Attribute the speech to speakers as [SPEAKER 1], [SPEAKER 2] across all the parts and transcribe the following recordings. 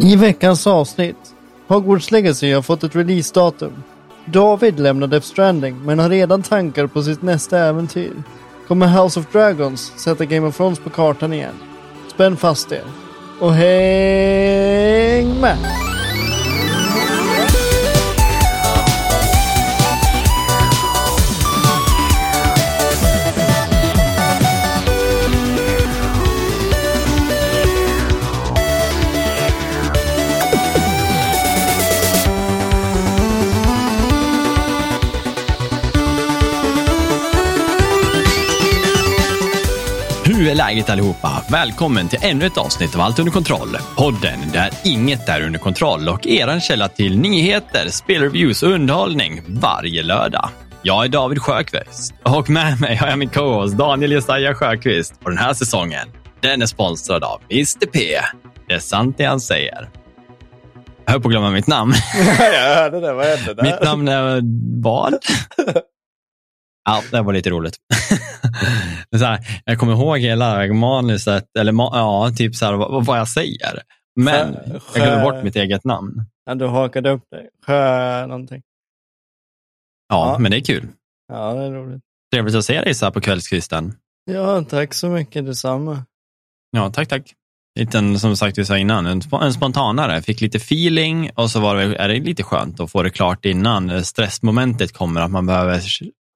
[SPEAKER 1] I veckans avsnitt. Hogwarts Legacy har fått ett releasedatum. David lämnar Death Stranding men har redan tankar på sitt nästa äventyr. Kommer House of Dragons sätta Game of Thrones på kartan igen? Spänn fast er. Och häng med!
[SPEAKER 2] Läget allihopa? Välkommen till ännu ett avsnitt av Allt under kontroll. Podden där inget är under kontroll och er källa till nyheter, spelreviews och underhållning varje lördag. Jag är David Sjöqvist och med mig har jag min co-host Daniel Jesaja Sjöqvist. Och den här säsongen, den är sponsrad av Mr P. Det är sant det han säger. Jag höll på att glömma mitt namn.
[SPEAKER 1] jag hörde det, vad hände där?
[SPEAKER 2] Mitt namn är vad? Ja, det var lite roligt. så här, jag kommer ihåg hela manuset, eller ja, typ så här, vad, vad jag säger. Men
[SPEAKER 1] Sjö-
[SPEAKER 2] jag glömmer
[SPEAKER 1] sjö-
[SPEAKER 2] bort mitt eget namn.
[SPEAKER 1] Ja, du hakade upp dig. Sjö någonting.
[SPEAKER 2] Ja,
[SPEAKER 1] Ja.
[SPEAKER 2] men det är kul.
[SPEAKER 1] Ja, det är roligt.
[SPEAKER 2] Trevligt att se dig så här på kvällskvisten.
[SPEAKER 1] Ja, tack så mycket detsamma.
[SPEAKER 2] Ja, tack, tack. Liten, som sagt, vi sa innan, en, sp- en spontanare. Fick lite feeling och så var det, är det lite skönt att få det klart innan stressmomentet kommer, att man behöver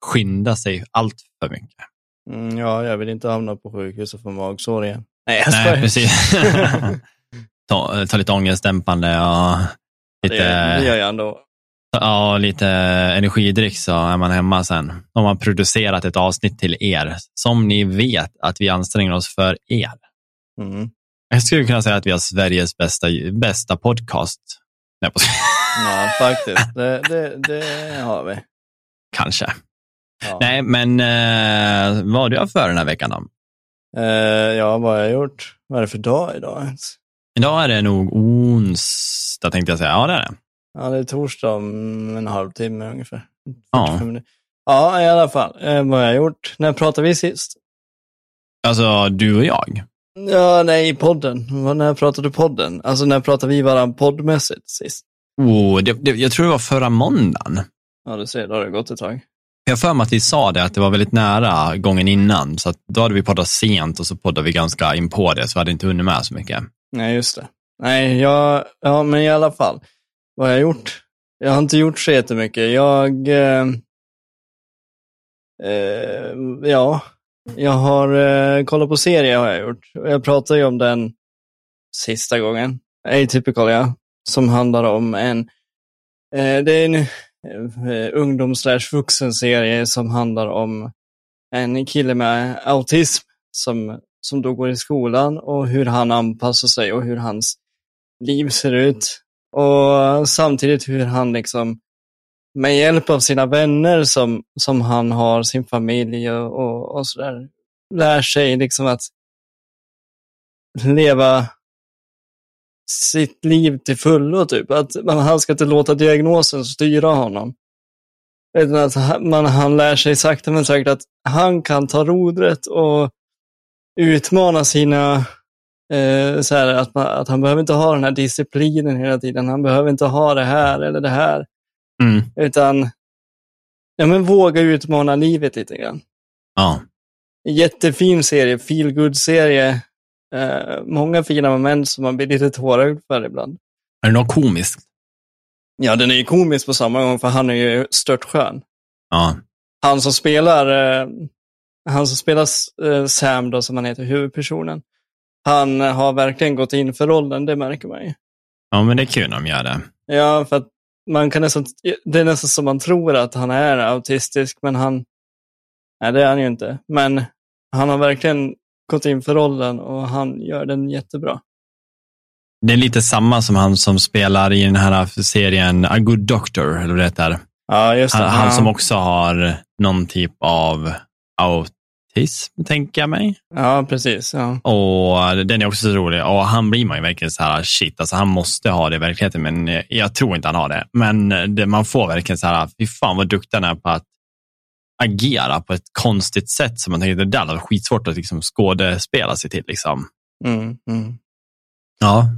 [SPEAKER 2] skynda sig allt för mycket.
[SPEAKER 1] Mm, ja, jag vill inte hamna på sjukhus och få magsår igen. Nej, jag
[SPEAKER 2] Nej, precis. ta, ta lite ångestdämpande och lite,
[SPEAKER 1] det gör jag ändå.
[SPEAKER 2] ja, lite energidryck så är man hemma sen. Om man producerat ett avsnitt till er, som ni vet att vi anstränger oss för er.
[SPEAKER 1] Mm.
[SPEAKER 2] Jag skulle kunna säga att vi har Sveriges bästa, bästa podcast. Nej, på,
[SPEAKER 1] Ja, faktiskt. Det, det, det har vi.
[SPEAKER 2] kanske.
[SPEAKER 1] Ja.
[SPEAKER 2] Nej, men eh, vad har du haft för den här veckan då?
[SPEAKER 1] Eh, ja, vad har jag gjort? Vad är det för dag idag ens?
[SPEAKER 2] Idag är det nog onsdag tänkte jag säga. Ja, det är det.
[SPEAKER 1] Ja, det är torsdag om en halvtimme ungefär.
[SPEAKER 2] Ja.
[SPEAKER 1] 45 minuter. Ja, i alla fall. Eh, vad har jag gjort? När pratade vi sist?
[SPEAKER 2] Alltså, du och jag.
[SPEAKER 1] Ja, nej, i podden. Vad- När pratade du podden? Alltså, när pratade vi varandra poddmässigt sist?
[SPEAKER 2] Oh, det, det, jag tror det var förra måndagen.
[SPEAKER 1] Ja, du ser, då har det gått ett tag.
[SPEAKER 2] Jag för mig att vi sa det, att det var väldigt nära gången innan. Så att då hade vi poddat sent och så poddade vi ganska in på det, så vi hade inte hunnit med så mycket.
[SPEAKER 1] Nej, just det. Nej, jag, ja, men i alla fall. Vad har jag gjort? Jag har inte gjort så jättemycket. Jag, eh, eh, ja, jag har eh, kollat på serier har jag gjort. Jag pratade ju om den sista gången. Atypical, ja. Som handlar om en, eh, det är en Eh, ungdoms slash vuxenserie som handlar om en kille med autism som, som då går i skolan och hur han anpassar sig och hur hans liv ser ut. Och samtidigt hur han liksom med hjälp av sina vänner som, som han har, sin familj och, och, och sådär, lär sig liksom att leva sitt liv till fullo. Typ. Att man, han ska inte låta diagnosen styra honom. Utan att man, han lär sig sakta men säkert att han kan ta rodret och utmana sina eh, så här, att, man, att han behöver inte ha den här disciplinen hela tiden. Han behöver inte ha det här eller det här.
[SPEAKER 2] Mm.
[SPEAKER 1] Utan ja, men våga utmana livet lite grann.
[SPEAKER 2] Ja.
[SPEAKER 1] Jättefin serie, feel good serie Eh, många fina moment som man blir lite tårögd för ibland.
[SPEAKER 2] Är det något komiskt?
[SPEAKER 1] Ja, den är ju komisk på samma gång för han är ju stört skön.
[SPEAKER 2] Ja.
[SPEAKER 1] Han som spelar, eh, han som spelar eh, Sam då, som han heter, huvudpersonen. Han har verkligen gått in för rollen, det märker man ju.
[SPEAKER 2] ja, men det är kul när de gör det.
[SPEAKER 1] Ja, för att man kan nästan, det är nästan som man tror att han är autistisk, men han, nej det är han ju inte. Men han har verkligen gått in för rollen och han gör den jättebra.
[SPEAKER 2] Det är lite samma som han som spelar i den här serien A Good Doctor, eller vad det heter.
[SPEAKER 1] Ja, just det.
[SPEAKER 2] Han, han som också har någon typ av autism, tänker jag mig.
[SPEAKER 1] Ja, precis. Ja.
[SPEAKER 2] Och den är också så rolig. Och han blir man ju verkligen så här, shit, alltså han måste ha det i verkligheten, men jag tror inte han har det. Men det, man får verkligen så här, fy fan vad duktig han är på att agera på ett konstigt sätt som man tänker, det där varit skitsvårt att liksom skådespela sig till. Liksom.
[SPEAKER 1] Mm, mm.
[SPEAKER 2] Ja.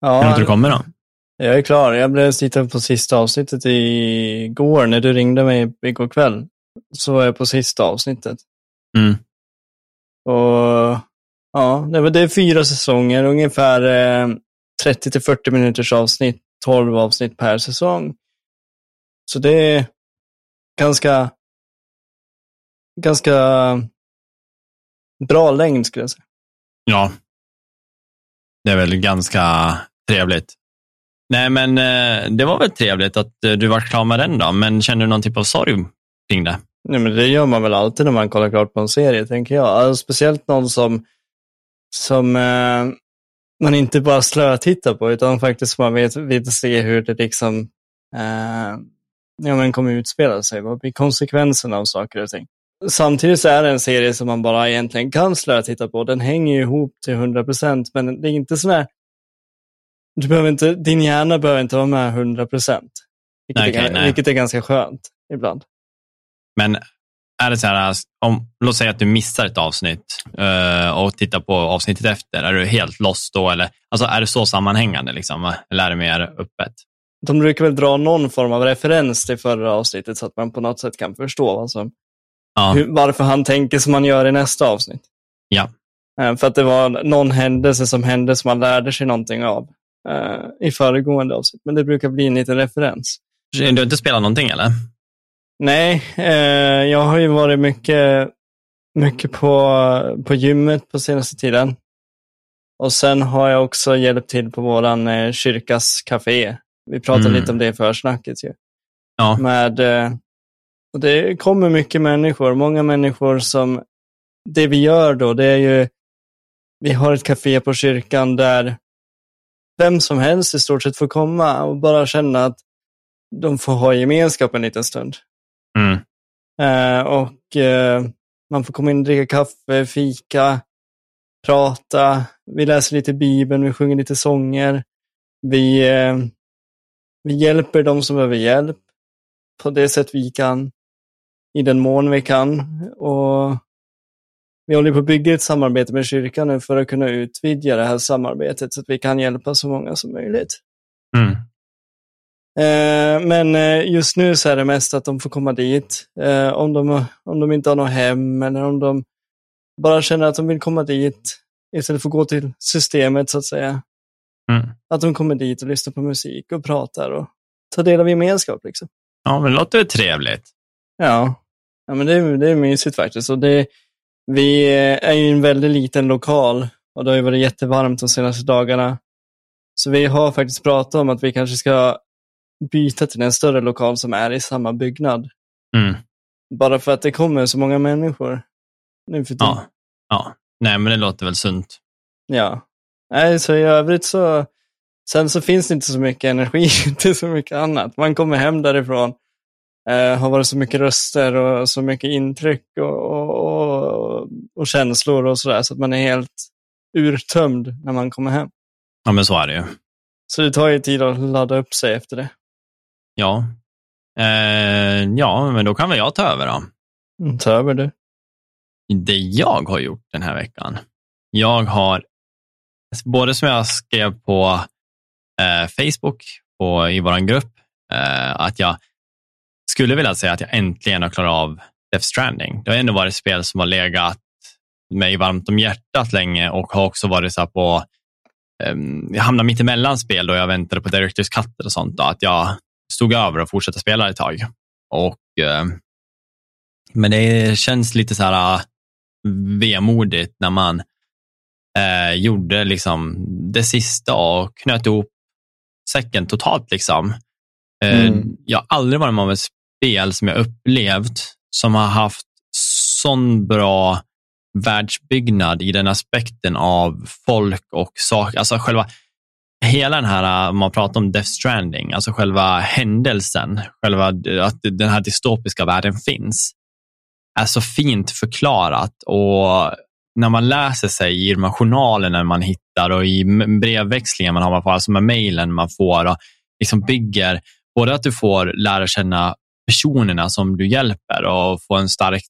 [SPEAKER 2] Ja, kan inte du komma då?
[SPEAKER 1] Jag är klar. Jag blev tittade på sista avsnittet igår när du ringde mig igår kväll. Så var jag på sista avsnittet.
[SPEAKER 2] Mm.
[SPEAKER 1] Och ja, det, var, är fyra säsonger, ungefär eh, 30 40 minuters avsnitt, 12 avsnitt per säsong. Så det är ganska, ganska bra längd skulle jag säga.
[SPEAKER 2] Ja. Det är väl ganska trevligt. Nej, men eh, det var väl trevligt att eh, du var klar med den då, men känner du någon typ av sorg kring det?
[SPEAKER 1] Nej, men det gör man väl alltid när man kollar klart på en serie, tänker jag. Alltså, speciellt någon som, som eh, man inte bara slöar tittar på, utan faktiskt man vet, vill se hur det liksom eh, ja, men kommer utspela sig. Vad blir konsekvenserna av saker och ting? Samtidigt så är det en serie som man bara egentligen kan slöa titta på. Den hänger ju ihop till 100 procent, men det är inte sådär du behöver inte, din hjärna behöver inte vara med 100 procent. Vilket, okay, vilket, är ganska skönt ibland.
[SPEAKER 2] Men är det så här, om, låt säga att du missar ett avsnitt uh, och tittar på avsnittet efter, är du helt lost då? Eller, alltså, är det så sammanhängande, liksom, eller är det mer öppet?
[SPEAKER 1] De brukar väl dra någon form av referens till förra avsnittet så att man på något sätt kan förstå vad som, ja. hur, varför han tänker som han gör i nästa avsnitt.
[SPEAKER 2] Ja.
[SPEAKER 1] Uh, för att det var någon händelse som hände som man lärde sig någonting av uh, i föregående avsnitt. Men det brukar bli en liten referens.
[SPEAKER 2] Du har inte spelat någonting eller?
[SPEAKER 1] Nej, eh, jag har ju varit mycket, mycket på, på gymmet på senaste tiden. Och sen har jag också hjälpt till på våran eh, kyrkas café. Vi pratade mm. lite om det i försnacket ju.
[SPEAKER 2] Ja.
[SPEAKER 1] Med, eh, och det kommer mycket människor, många människor som, det vi gör då, det är ju, vi har ett café på kyrkan där vem som helst i stort sett får komma och bara känna att de får ha gemenskap en liten stund.
[SPEAKER 2] Mm.
[SPEAKER 1] Uh, och uh, man får komma in och dricka kaffe, fika, prata. Vi läser lite Bibeln, vi sjunger lite sånger. Vi, uh, vi hjälper de som behöver hjälp på det sätt vi kan, i den mån vi kan. Och vi håller på att bygga ett samarbete med kyrkan nu för att kunna utvidga det här samarbetet så att vi kan hjälpa så många som möjligt.
[SPEAKER 2] Mm.
[SPEAKER 1] Eh, men eh, just nu så är det mest att de får komma dit. Eh, om, de, om de inte har något hem eller om de bara känner att de vill komma dit istället för att gå till systemet så att säga.
[SPEAKER 2] Mm.
[SPEAKER 1] Att de kommer dit och lyssnar på musik och pratar och tar del av gemenskap. Liksom.
[SPEAKER 2] Ja, men det låter trevligt.
[SPEAKER 1] Ja, ja men det, är, det är mysigt faktiskt. Och det, vi är ju en väldigt liten lokal och det har ju varit jättevarmt de senaste dagarna. Så vi har faktiskt pratat om att vi kanske ska byta till en större lokal som är i samma byggnad.
[SPEAKER 2] Mm.
[SPEAKER 1] Bara för att det kommer så många människor nu för tiden.
[SPEAKER 2] Ja. ja, nej men det låter väl sunt.
[SPEAKER 1] Ja, nej så i övrigt så, sen så finns det inte så mycket energi till så mycket annat. Man kommer hem därifrån, eh, har varit så mycket röster och så mycket intryck och, och, och, och känslor och sådär så att man är helt urtömd när man kommer hem.
[SPEAKER 2] Ja men så är det ju.
[SPEAKER 1] Så det tar ju tid att ladda upp sig efter det.
[SPEAKER 2] Ja. Eh, ja, men då kan väl jag ta över då.
[SPEAKER 1] Mm, ta över du.
[SPEAKER 2] Det jag har gjort den här veckan. Jag har, både som jag skrev på eh, Facebook och i vår grupp, eh, att jag skulle vilja säga att jag äntligen har klarat av Death Stranding. Det har ändå varit spel som har legat mig varmt om hjärtat länge och har också varit så på um, jag hamnade mitt emellan spel då jag väntade på Directors Cut och sånt. Då, att jag stod över och fortsatte spela ett tag. Och, eh, men det känns lite så här uh, vemodigt när man eh, gjorde liksom det sista och knöt ihop säcken totalt. Liksom. Eh, mm. Jag har aldrig varit med om ett spel som jag upplevt som har haft sån bra världsbyggnad i den aspekten av folk och saker. Alltså själva hela den här, om man pratar om Death Stranding, alltså själva händelsen, själva att den här dystopiska världen finns, är så fint förklarat och när man läser sig i de här journalerna man hittar och i brevväxlingen man har, alltså med mejlen man får och liksom bygger både att du får lära känna personerna som du hjälper och få en stark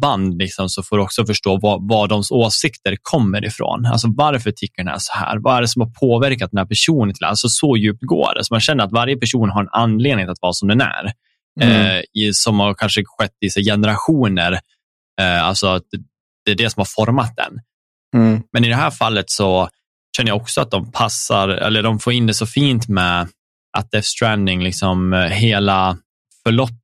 [SPEAKER 2] band liksom, så får du också förstå var, var de åsikter kommer ifrån. Alltså varför tycker den här så här? Vad är det som har påverkat den här personen till Alltså så djupt går det. Så man känner att varje person har en anledning att vara som den är. Mm. Eh, i, som har kanske skett i sig generationer. Eh, alltså att det är det som har format den. Mm. Men i det här fallet så känner jag också att de passar, eller de får in det så fint med att Death Stranding, liksom eh, hela förloppet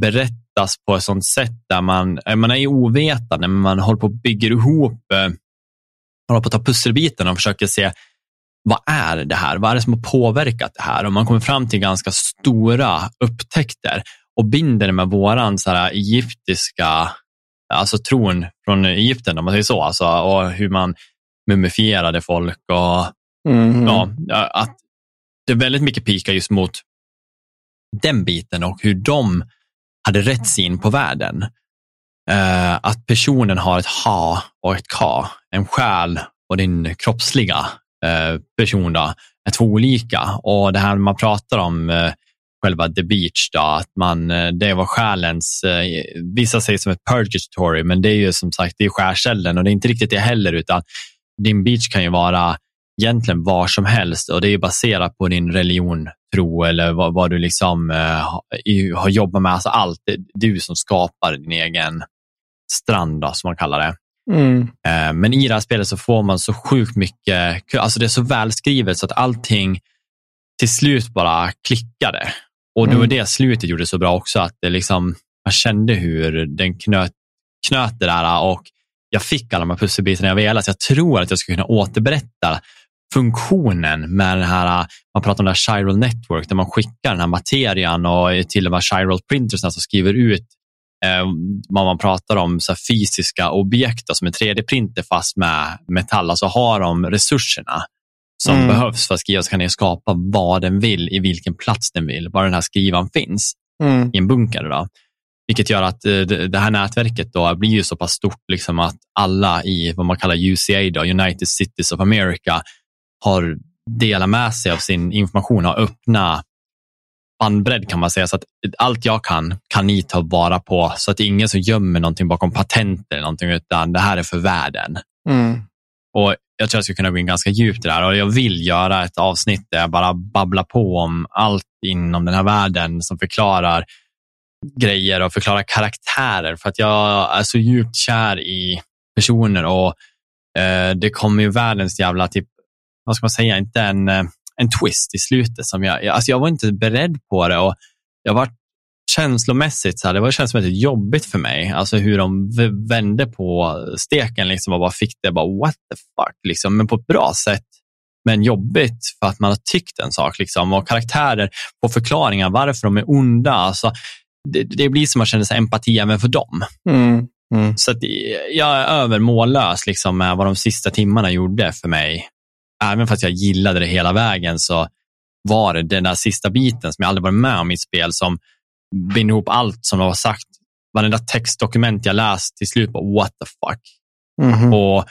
[SPEAKER 2] berättas på ett sånt sätt där man, eh, man är ovetande, men man håller på att bygga ihop, eh, håller på att ta pusselbitarna och försöker se vad är det här? Vad är det som har påverkat det här? Och man kommer fram till ganska stora upptäckter och binder det med våran så här egyptiska, alltså tron från Egypten om man säger så, alltså, och hur man mumifierade folk och mm. ja, att det är väldigt mycket pika just mot den biten och hur de hade rätt syn på världen. Uh, att personen har ett ha och ett ka, en själ och din kroppsliga uh, person då, är två olika. Och det här man pratar om uh, själva the beach, då, att man, det var själens, vissa säger som ett purgatory, men det är ju som sagt det är skärselden och det är inte riktigt det heller, utan din beach kan ju vara egentligen var som helst och det är baserat på din religion, tro eller vad, vad du liksom uh, har jobbat med. Alltså allt, du som skapar din egen strand då, som man kallar det. Mm. Uh, men i det här spelet så får man så sjukt mycket, alltså det är så välskrivet så att allting till slut bara klickade. Och det var mm. det slutet gjorde så bra också, att det liksom, man kände hur den knöt, knöt det där och jag fick alla de här pusselbitarna jag ville. Så jag tror att jag ska kunna återberätta funktionen med den här, man pratar om det här chiral network, där man skickar den här materian och till de här chiral printersna som skriver ut eh, vad man pratar om, så fysiska objekt som en 3D-printer fast med metall. Alltså har de resurserna som mm. behövs för att skriva så kan den skapa vad den vill i vilken plats den vill, var den här skrivan finns mm. i en bunker. Då. Vilket gör att eh, det här nätverket då blir ju så pass stort liksom att alla i vad man kallar UCA, då, United Cities of America, har delat med sig av sin information, har öppna bandbredd kan man säga. Så att allt jag kan, kan ni ta vara på. Så att det är ingen som gömmer någonting bakom patent eller någonting, utan det här är för världen. Mm. Och Jag tror jag ska kunna gå in ganska djupt i det här och jag vill göra ett avsnitt där jag bara babblar på om allt inom den här världen som förklarar grejer och förklarar karaktärer för att jag är så djupt kär i personer och eh, det kommer ju världens jävla typ vad ska man säga, inte en, eh, en twist i slutet. som jag, alltså jag var inte beredd på det och jag var känslomässigt, så här, det var känslomässigt jobbigt för mig. Alltså hur de vände på steken liksom och bara fick det, bara what the fuck, liksom, men på ett bra sätt. Men jobbigt för att man har tyckt en sak liksom. och karaktärer på förklaringar varför de är onda. Alltså, det, det blir som att man känner sig empati även för dem. Mm, mm. Så jag är övermållös liksom, med vad de sista timmarna gjorde för mig även fast jag gillade det hela vägen så var det den där sista biten som jag aldrig varit med om i ett spel som binder ihop allt som de har sagt. Varenda textdokument jag läst till slut, bara, what the fuck. Mm -hmm. Och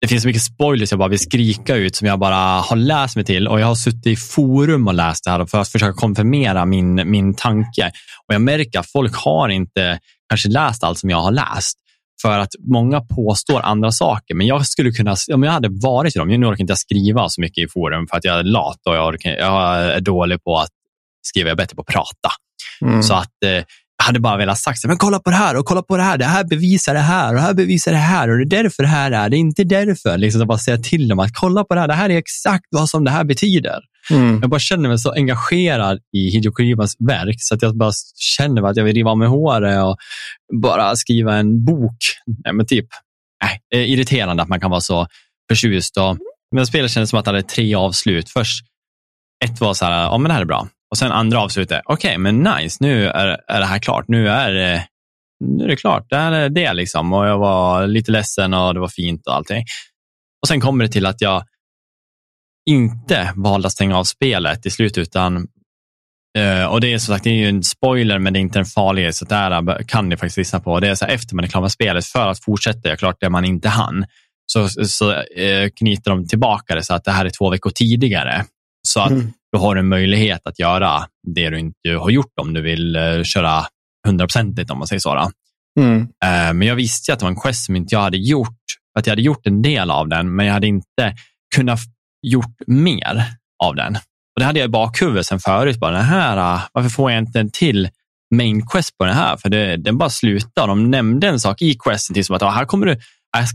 [SPEAKER 2] Det finns så mycket spoilers jag bara vill skrika ut som jag bara har läst mig till och jag har suttit i forum och läst det här för att försöka konfirmera min, min tanke. Och Jag märker att folk har inte kanske läst allt som jag har läst. För att många påstår andra saker, men jag skulle kunna, om jag hade varit i dem, nu orkar inte jag skriva så mycket i forum för att jag är lat och jag, orkar, jag är dålig på att skriva, jag är bättre på att prata. Mm. Så att eh, jag hade bara velat sagt, men kolla på det här och kolla på det här, det här bevisar det här och det här bevisar det här och det är därför det här är, det är inte därför. Liksom bara säga till dem att kolla på det här, det här är exakt vad som det här betyder. Mm. Jag bara känner mig så engagerad i Hideo Kojimas verk så att jag bara känner att jag vill riva av mig håret och bara skriva en bok. Nej, men typ, nej, det är irriterande att man kan vara så förtjust. Och, men spelet kändes som att det hade tre avslut. Först ett var så här, ja men det här är bra. Och sen andra avslutet, okej okay, men nice, nu är, är det här klart. Nu är, eh, nu är det klart, det här är det liksom. Och jag var lite ledsen och det var fint och allting. Och sen kommer det till att jag inte valde att stänga av spelet i slut, utan Uh, och det är som sagt det är ju en spoiler, men det är inte en farlig, så där kan ni faktiskt lyssna på. Det är så här, efter man är klar med spelet, för att fortsätta göra klart det man inte hann, så, så uh, knyter de tillbaka det så att det här är två veckor tidigare. Så att mm du har en möjlighet att göra det du inte har gjort om du vill uh, köra hundraprocentigt, om man säger så.
[SPEAKER 1] Mm.
[SPEAKER 2] Eh, men jag visste att det var en quest som inte jag hade gjort. Att jag hade gjort en del av den, men jag hade inte kunnat gjort mer av den. Och Det hade jag i bakhuvudet sen förut. Bara, den här, ah, varför får jag inte en till main quest på den här? För det, den bara slutar. De nämnde en sak i questen till som att ah, här, kommer du,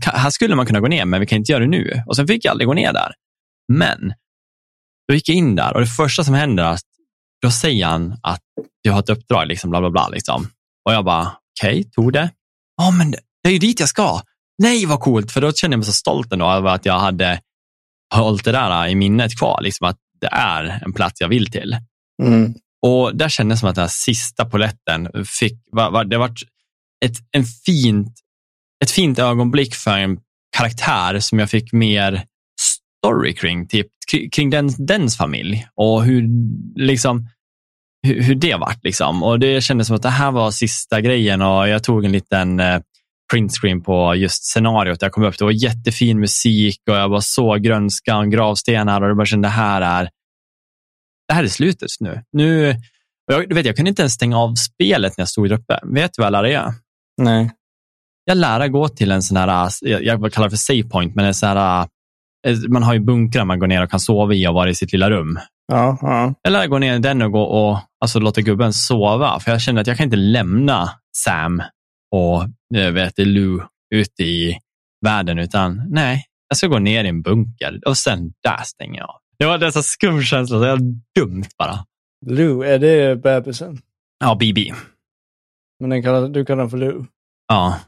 [SPEAKER 2] här skulle man kunna gå ner, men vi kan inte göra det nu. Och sen fick jag aldrig gå ner där. Men då gick jag in där och det första som händer är att då säger han att du har ett uppdrag, liksom, bla bla bla. Liksom. Och jag bara, okej, tog det. Ja, men det det är ju dit jag ska. Nej, vad coolt, för då kände jag mig så stolt ändå över att jag hade hållit det där i minnet kvar, liksom att det är en plats jag vill till.
[SPEAKER 1] Mm.
[SPEAKER 2] Och där kändes det som att den här sista poletten fick, var, var, det var ett, en fint, ett fint ögonblick för en karaktär som jag fick mer story kring, typ, kring- den, dens familj och hur, liksom, hur, hur det vart. Liksom. Och det kändes som att det här var sista grejen och jag tog en liten eh, printscreen på just scenariot. Jag kom upp, det var jättefin musik och jag bara såg grönskan och gravstenar och jag bara kände det här är det här är slutet nu. nu jag, du vet, jag kunde inte ens stänga av spelet när jag stod där uppe. Vet du vad jag lärde göra?
[SPEAKER 1] Nej.
[SPEAKER 2] Jag lärde gå till en sån här, jag jag kallar det för save point, men en sån här, man har ju bunkrar man går ner och kan sova i och vara i sitt lilla rum.
[SPEAKER 1] Ja, ja.
[SPEAKER 2] Lärde gå ner i den och, gå och alltså, låta gubben sova, för jag kände att jag kan inte lämna Sam och jag vet, Lou ute i världen, utan nej, jag ska gå ner i en bunker och sen där stänger jag av. Det var en sån skum känsla, så jag dumt bara.
[SPEAKER 1] Lou, är det bebisen?
[SPEAKER 2] Ja, BB.
[SPEAKER 1] Men den kallar, du kallar den för Lou.
[SPEAKER 2] Ja.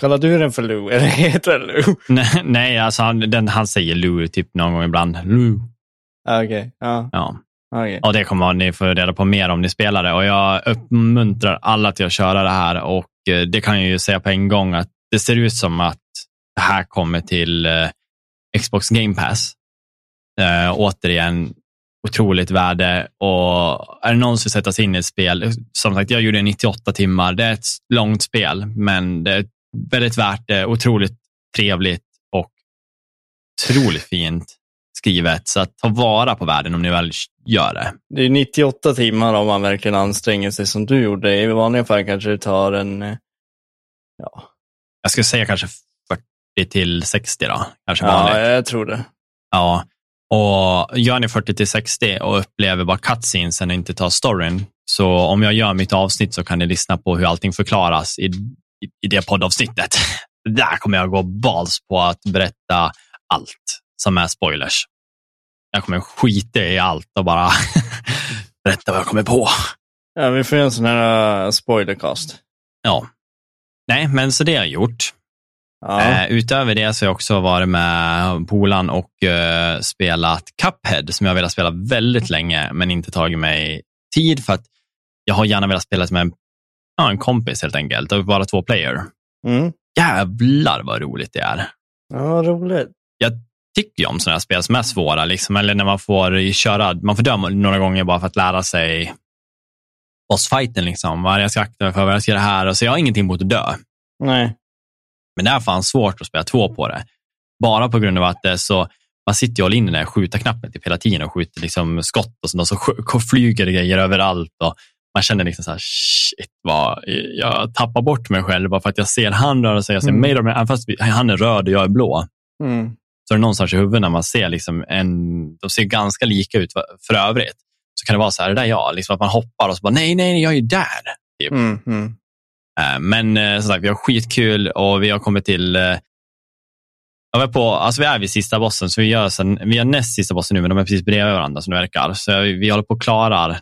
[SPEAKER 1] Kallar du den för Lou? Eller heter den Lou?
[SPEAKER 2] Nej, nej alltså han, den, han säger Lou typ någon gång ibland. Lou.
[SPEAKER 1] Ah, Okej, ja.
[SPEAKER 2] Ja.
[SPEAKER 1] okej.
[SPEAKER 2] Och det kommer ni få reda på mer om ni spelar det. Och jag uppmuntrar alla till att köra det här. Och eh, det kan jag ju säga på en gång att det ser ut som att det här kommer till eh, Xbox Game Pass. Eh, återigen, otroligt värde. Och är det någon som sätter sig in i ett spel, som sagt, jag gjorde 98 timmar. Det är ett långt spel, men det är väldigt värt det. Otroligt trevligt och otroligt fint skrivet. Så att ta vara på världen om ni väl gör det.
[SPEAKER 1] Det är 98 timmar om man verkligen anstränger sig som du gjorde. I vanliga fall kanske det tar en... eh, Ja,
[SPEAKER 2] Jag skulle säga kanske 40 till 60 då. Kanske
[SPEAKER 1] ja
[SPEAKER 2] vanligt.
[SPEAKER 1] jag tror det.
[SPEAKER 2] Ja. Och gör ni 40 till 60 och upplever bara cutscenesen och inte tar storyn, så om jag gör mitt avsnitt så kan ni lyssna på hur allting förklaras i, i, det poddavsnittet. Där kommer jag gå bals på att berätta allt som är spoilers. Jag kommer skita i allt och bara berätta vad jag kommer på.
[SPEAKER 1] Ja, vi får göra en sån här uh, spoilercast.
[SPEAKER 2] Ja. Nej, men så det har jag gjort.
[SPEAKER 1] Ja.
[SPEAKER 2] Eh, utöver det så har jag också varit med Polan och eh, spelat Cuphead som jag har velat spela väldigt länge men inte tagit mig tid för att jag har gärna velat spela med en, ja, en kompis helt enkelt och vara två player.
[SPEAKER 1] Mm.
[SPEAKER 2] Jävlar vad roligt det är.
[SPEAKER 1] Ja, roligt.
[SPEAKER 2] Jag tycker ju om sådana här spel som är svåra, liksom, eller när man får köra, man får dö några gånger bara för att lära sig bossfighten. Liksom. Vad jag ska akta mig för, vad jag ska göra här. Och så jag har ingenting emot att dö.
[SPEAKER 1] Nej.
[SPEAKER 2] Men det är fan svårt att spela två på det. Bara på grund av att det är så, man sitter ju all in den där skjuta-knappen typ hela tiden och skjuter liksom skott och sånt och så flyger det grejer överallt. Och man känner liksom så här, shit, vad, jag tappar bort mig själv bara för att jag ser han röra sig. Jag ser
[SPEAKER 1] Mm.
[SPEAKER 2] mig röra mig, även fast han är röd och jag är blå.
[SPEAKER 1] Mm.
[SPEAKER 2] Så är det någonstans i huvudet när man ser liksom en, de ser ganska lika ut för- övrigt. Så kan det vara så här, det där är jag, liksom att man hoppar och så bara, nej, nej, jag är ju där.
[SPEAKER 1] Mm. Mm.
[SPEAKER 2] Eh, Men eh, som sagt, vi har skitkul och vi har kommit till eh, jag var på, alltså vi är vid sista bossen, så vi gör, sen, vi gör näst sista bossen nu, men de är precis bredvid varandra som det verkar. Så vi, vi håller på att klara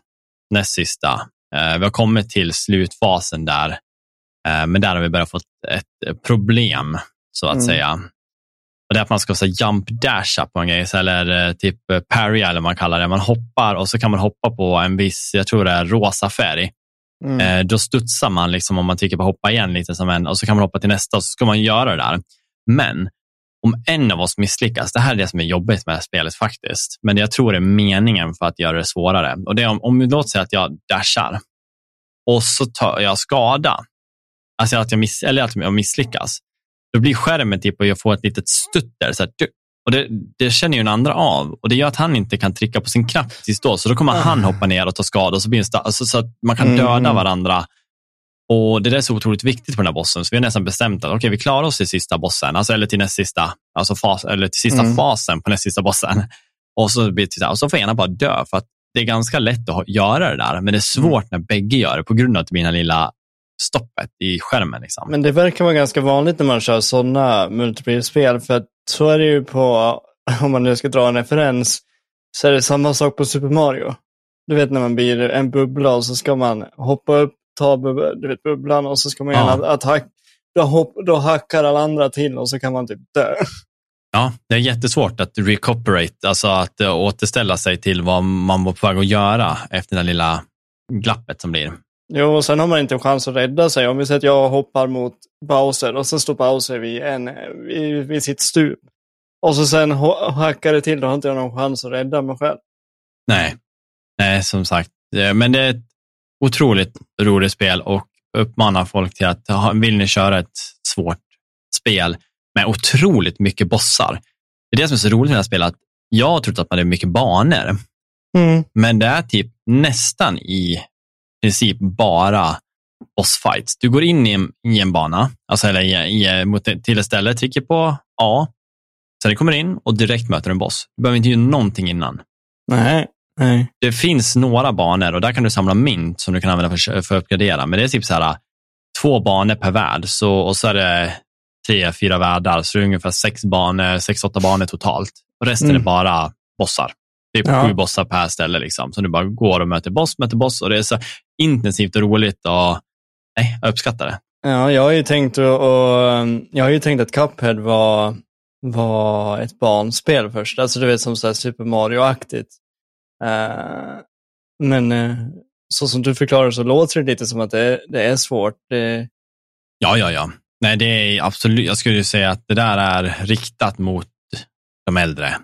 [SPEAKER 2] näst sista. Eh, vi har kommit till slutfasen där, eh, men där har vi börjat få ett, problem, så att
[SPEAKER 1] Mm.
[SPEAKER 2] säga. Och det är att man ska så jump dasha på en grej, eller eh, typ parry eller vad man kallar det. Man hoppar och så kan man hoppa på en viss, jag tror det är rosa färg.
[SPEAKER 1] Mm.
[SPEAKER 2] Då studsar man liksom om man trycker på hoppa igen lite som en och så kan man hoppa till nästa och så ska man göra det där. Men om en av oss misslyckas, det här är det som är jobbigt med det här spelet faktiskt, men jag tror det är meningen för att göra det svårare. Och det är om, om låt säga att jag dashar och så tar jag skada, alltså att jag, miss, eller att jag misslyckas, då blir skärmen typ och jag får ett litet stutter. Så här, du- och det, det känner ju den andra av och det gör att han inte kan trycka på sin knapp tills då, så då kommer han hoppa ner och ta skada och så blir det alltså, så att man kan
[SPEAKER 1] Mm.
[SPEAKER 2] döda varandra Och Det är så otroligt viktigt på den här bossen, så vi har nästan bestämt att okay, vi klarar oss till sista bossen, alltså, eller till näst sista, alltså fas, eller till sista mm. fasen på näst sista bossen. Och så, och så får ena bara dö, för att det är ganska lätt att göra det där, men det är svårt mm. när bägge gör det på grund av att det blir den lilla stoppet i skärmen. Liksom.
[SPEAKER 1] Men det verkar vara ganska vanligt när man kör sådana multiplayer-spel, för att så är det ju på, om man nu ska dra en referens, så är det samma sak på Super Mario. Du vet när man blir en bubbla och så ska man hoppa upp, ta du vet, bubblan och så ska man ja. en attack. Då, hopp, då hackar alla andra till och så kan man typ dö.
[SPEAKER 2] Ja, det är jättesvårt att recuperate, alltså att uh, återställa sig till vad man var på väg att göra efter det lilla glappet som blir.
[SPEAKER 1] Jo, och sen har man inte en chans att rädda sig. Om vi säger att jag hoppar mot Bowser och så står Bowser vid, en, vid, vid sitt stup. Och så sen hackar det till, då har inte jag någon chans att rädda mig själv.
[SPEAKER 2] Nej, nej som sagt. Men det är otroligt roligt spel och uppmanar folk till att vill ni köra ett svårt spel med otroligt mycket bossar. Det är det som är så roligt med det här spelet, att jag har trott att man är mycket banor. Mm. Men det är typ nästan i princip bara bossfights. Du går in i en, i en bana, alltså eller i, i, mot, till ett ställe, trycker på A, sen kommer in och direkt möter en boss. Du behöver inte göra någonting innan.
[SPEAKER 1] Nej, nej.
[SPEAKER 2] Det finns några banor och där kan du samla mynt som du kan använda för, för att uppgradera, men det är typ så här två banor per värld så, och så är det tre, fyra världar, så det är ungefär sex banor, sex, åtta banor totalt. Och resten mm. är bara bossar. Det är ja. sju bossar per ställe, liksom. så du bara går och möter boss, möter boss och det är så intensivt och roligt och nej, jag uppskattar det.
[SPEAKER 1] Ja, jag har ju tänkt, och, och jag har ju tänkt att Cuphead var, var ett barnspel först, alltså du vet som så Super Mario-aktigt. Uh, men uh, så som du förklarar så låter det lite som att det, det är svårt. Det...
[SPEAKER 2] Ja, ja, ja. Nej, det är absolut, jag skulle säga att det där är riktat mot de äldre.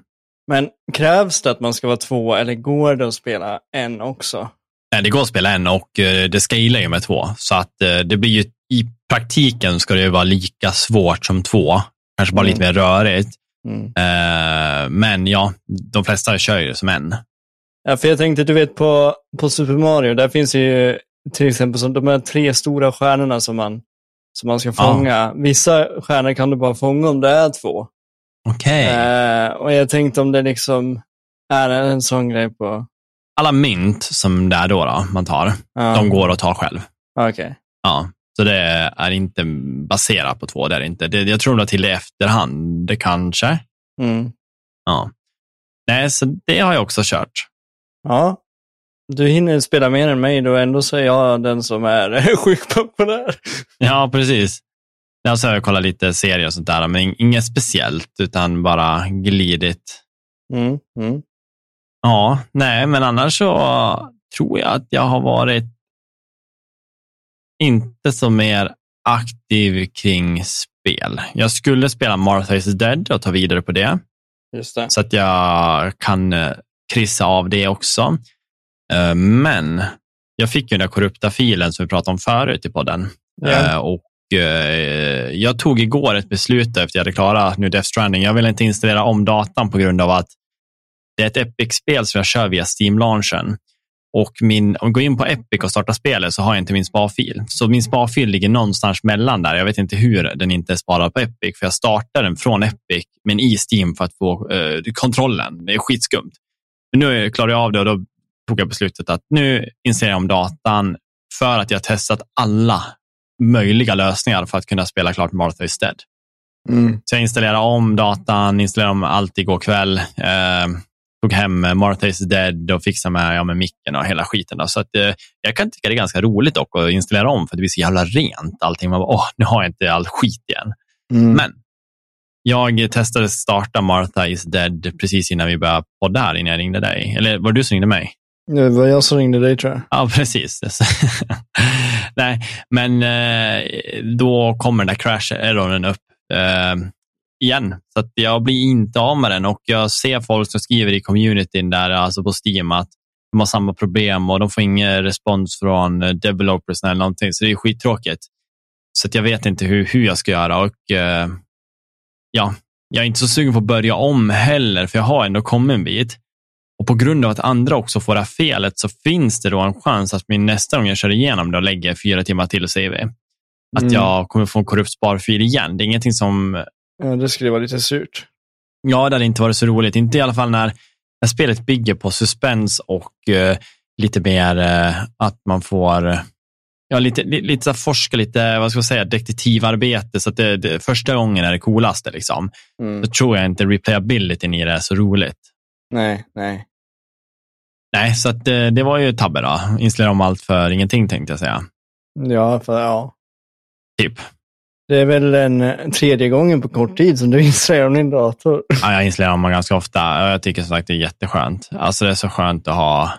[SPEAKER 1] Men krävs det att man ska vara två eller går det att spela en också?
[SPEAKER 2] Nej, det går att spela en och eh, det scalar ju med två. Så att eh, det blir ju, i praktiken ska det ju vara lika svårt som två. Kanske bara mm. lite mer rörigt. Mm. Men ja, de flesta kör ju som en.
[SPEAKER 1] Ja, för jag tänkte, du vet på, på Super Mario, där finns ju till exempel som de här tre stora stjärnorna som man som man ska fånga. Ja. Vissa stjärnor kan du bara fånga om det är två.
[SPEAKER 2] Okej. Okay.
[SPEAKER 1] Eh, och jag tänkte om det liksom är en sån grej på...
[SPEAKER 2] Alla mynt som det är då, då man tar, ja. de går att ta själv.
[SPEAKER 1] Okej. Okay.
[SPEAKER 2] Ja, så det är inte baserat på två. Det är inte. Det, jag tror nog till i efterhand, det kanske.
[SPEAKER 1] Mm.
[SPEAKER 2] Ja. Nej, så det har jag också kört.
[SPEAKER 1] Ja, du hinner spela mer än mig, då ändå så är jag den som är sjukpensionär.
[SPEAKER 2] Ja, precis. Alltså, jag kollar lite serier och sånt där, men inget speciellt, utan bara glidigt.
[SPEAKER 1] Mm, mm.
[SPEAKER 2] Ja, nej, men annars så tror jag att jag har varit inte så mer aktiv kring spel. Jag skulle spela Martha is dead och ta vidare på det.
[SPEAKER 1] det.
[SPEAKER 2] Så att jag kan eh, kryssa av det också. Eh, men jag fick ju den där korrupta filen som vi pratade om förut i podden. Ja. Och eh, jag tog igår ett beslut efter att jag hade klarat nu Death Stranding. Jag vill inte installera om datan på grund av att det är ett Epic-spel som jag kör via Steam-launchen. Och min, om jag går in på Epic och startar spelet så har jag inte min sparfil. Så min sparfil ligger någonstans mellan där. Jag vet inte hur den inte är sparad på Epic, för jag startar den från Epic, men i Steam för att få eh, kontrollen. Det är skitskumt. Nu klarar jag av det och då tog jag beslutet att nu installerar jag om datan för att jag testat alla möjliga lösningar för att kunna spela klart Martha is Dead. Mm. Så jag installerade om datan, installerade om allt igår kväll. Eh, tog hem Martha is Dead och fixade med, ja, med micken och hela skiten. Då. Så att, eh, jag kan tycka det är ganska roligt dock att installera om för att det blir så jävla rent allting. Man bara, åh, nu har jag inte all skit igen. Mm. Men jag testade starta Martha is Dead precis innan vi började podda här, innan jag ringde dig. Eller var det du som ringde mig?
[SPEAKER 1] Det var jag som ringde dig tror jag.
[SPEAKER 2] Ja, precis. Nej, men eh, då kommer den där crash-erroren upp eh, igen. Så att jag blir inte av med den och jag ser folk som skriver i communityn där, alltså på Steam, att de har samma problem och de får ingen respons från developers eller någonting, så det är skittråkigt. Så att jag vet inte hur, hur jag ska göra och eh, ja, jag är inte så sugen på att börja om heller, för jag har ändå kommit en bit. Och på grund av att andra också får det här felet så finns det då en chans att min nästa gång jag kör igenom det och lägger fyra timmar till CV, att
[SPEAKER 1] Mm.
[SPEAKER 2] jag kommer få en korrupt sparfil igen. Det är ingenting som,
[SPEAKER 1] Ja, det skulle vara lite surt.
[SPEAKER 2] ja, det hade inte varit så roligt. Inte i alla fall när, när spelet bygger på suspens och eh, lite mer eh, att man får Ja, lite, li- lite så forska, lite vad ska jag säga, detektivarbete. Så att det, det, första gången är det coolaste. Liksom.
[SPEAKER 1] Mm.
[SPEAKER 2] Då tror jag inte replayabilityn i det är så roligt.
[SPEAKER 1] Nej, nej.
[SPEAKER 2] Nej, så att, eh, det var ju tabbe då. Installera om allt för ingenting tänkte jag säga.
[SPEAKER 1] Ja, för ja.
[SPEAKER 2] Typ.
[SPEAKER 1] Det är väl en en tredje gången på kort tid som du installerar om din dator.
[SPEAKER 2] Ja, jag installerar om ganska ofta jag tycker som sagt det är jätteskönt. Alltså det är så skönt att ha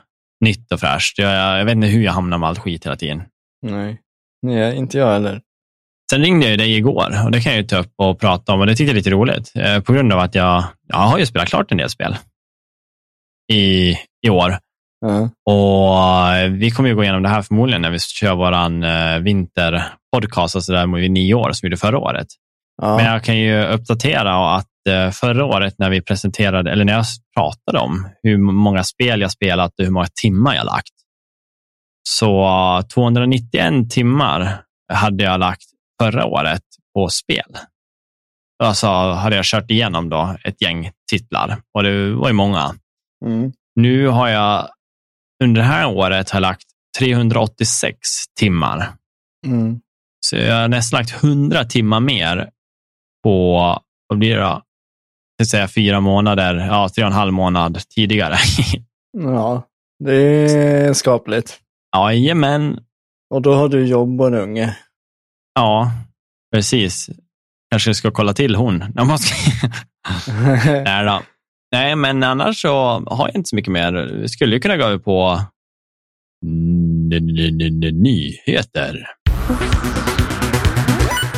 [SPEAKER 2] nytt och fräscht. Jag, jag, jag vet inte hur jag hamnar med allt skit hela tiden.
[SPEAKER 1] Nej, nej inte jag heller.
[SPEAKER 2] Sen ringde jag dig igår och det kan jag ju ta upp och prata om och det tyckte jag är lite roligt. Eh, på grund av att jag, jag har ju spelat klart en del spel i, i år.
[SPEAKER 1] Ja.
[SPEAKER 2] Och eh, vi kommer ju gå igenom det här förmodligen när vi kör våran eh, vinterpodcast, alltså där med nio år som vi gjorde förra året.
[SPEAKER 1] Ja.
[SPEAKER 2] Men jag kan ju uppdatera att eh, förra året när vi presenterade, eller när jag pratade om hur många spel jag spelat och hur många timmar jag lagt. Så eh, 291 timmar hade jag lagt förra året på spel. Alltså hade jag kört igenom då ett gäng titlar och det var ju många.
[SPEAKER 1] Mm.
[SPEAKER 2] Nu har jag under det här året har lagt 386 timmar.
[SPEAKER 1] Mm.
[SPEAKER 2] Så jag har nästan lagt 100 timmar mer på, vad blir det då? Jag säga fyra månader, ja, tre och en halv månad tidigare.
[SPEAKER 1] Ja, det är skapligt.
[SPEAKER 2] Jajamän,
[SPEAKER 1] Och då har du jobb och en unge.
[SPEAKER 2] ja, precis. Kanske ska kolla till hon. Nej, då. Nej, men annars så har jag inte så mycket mer. Vi skulle ju kunna gå över på nyheter.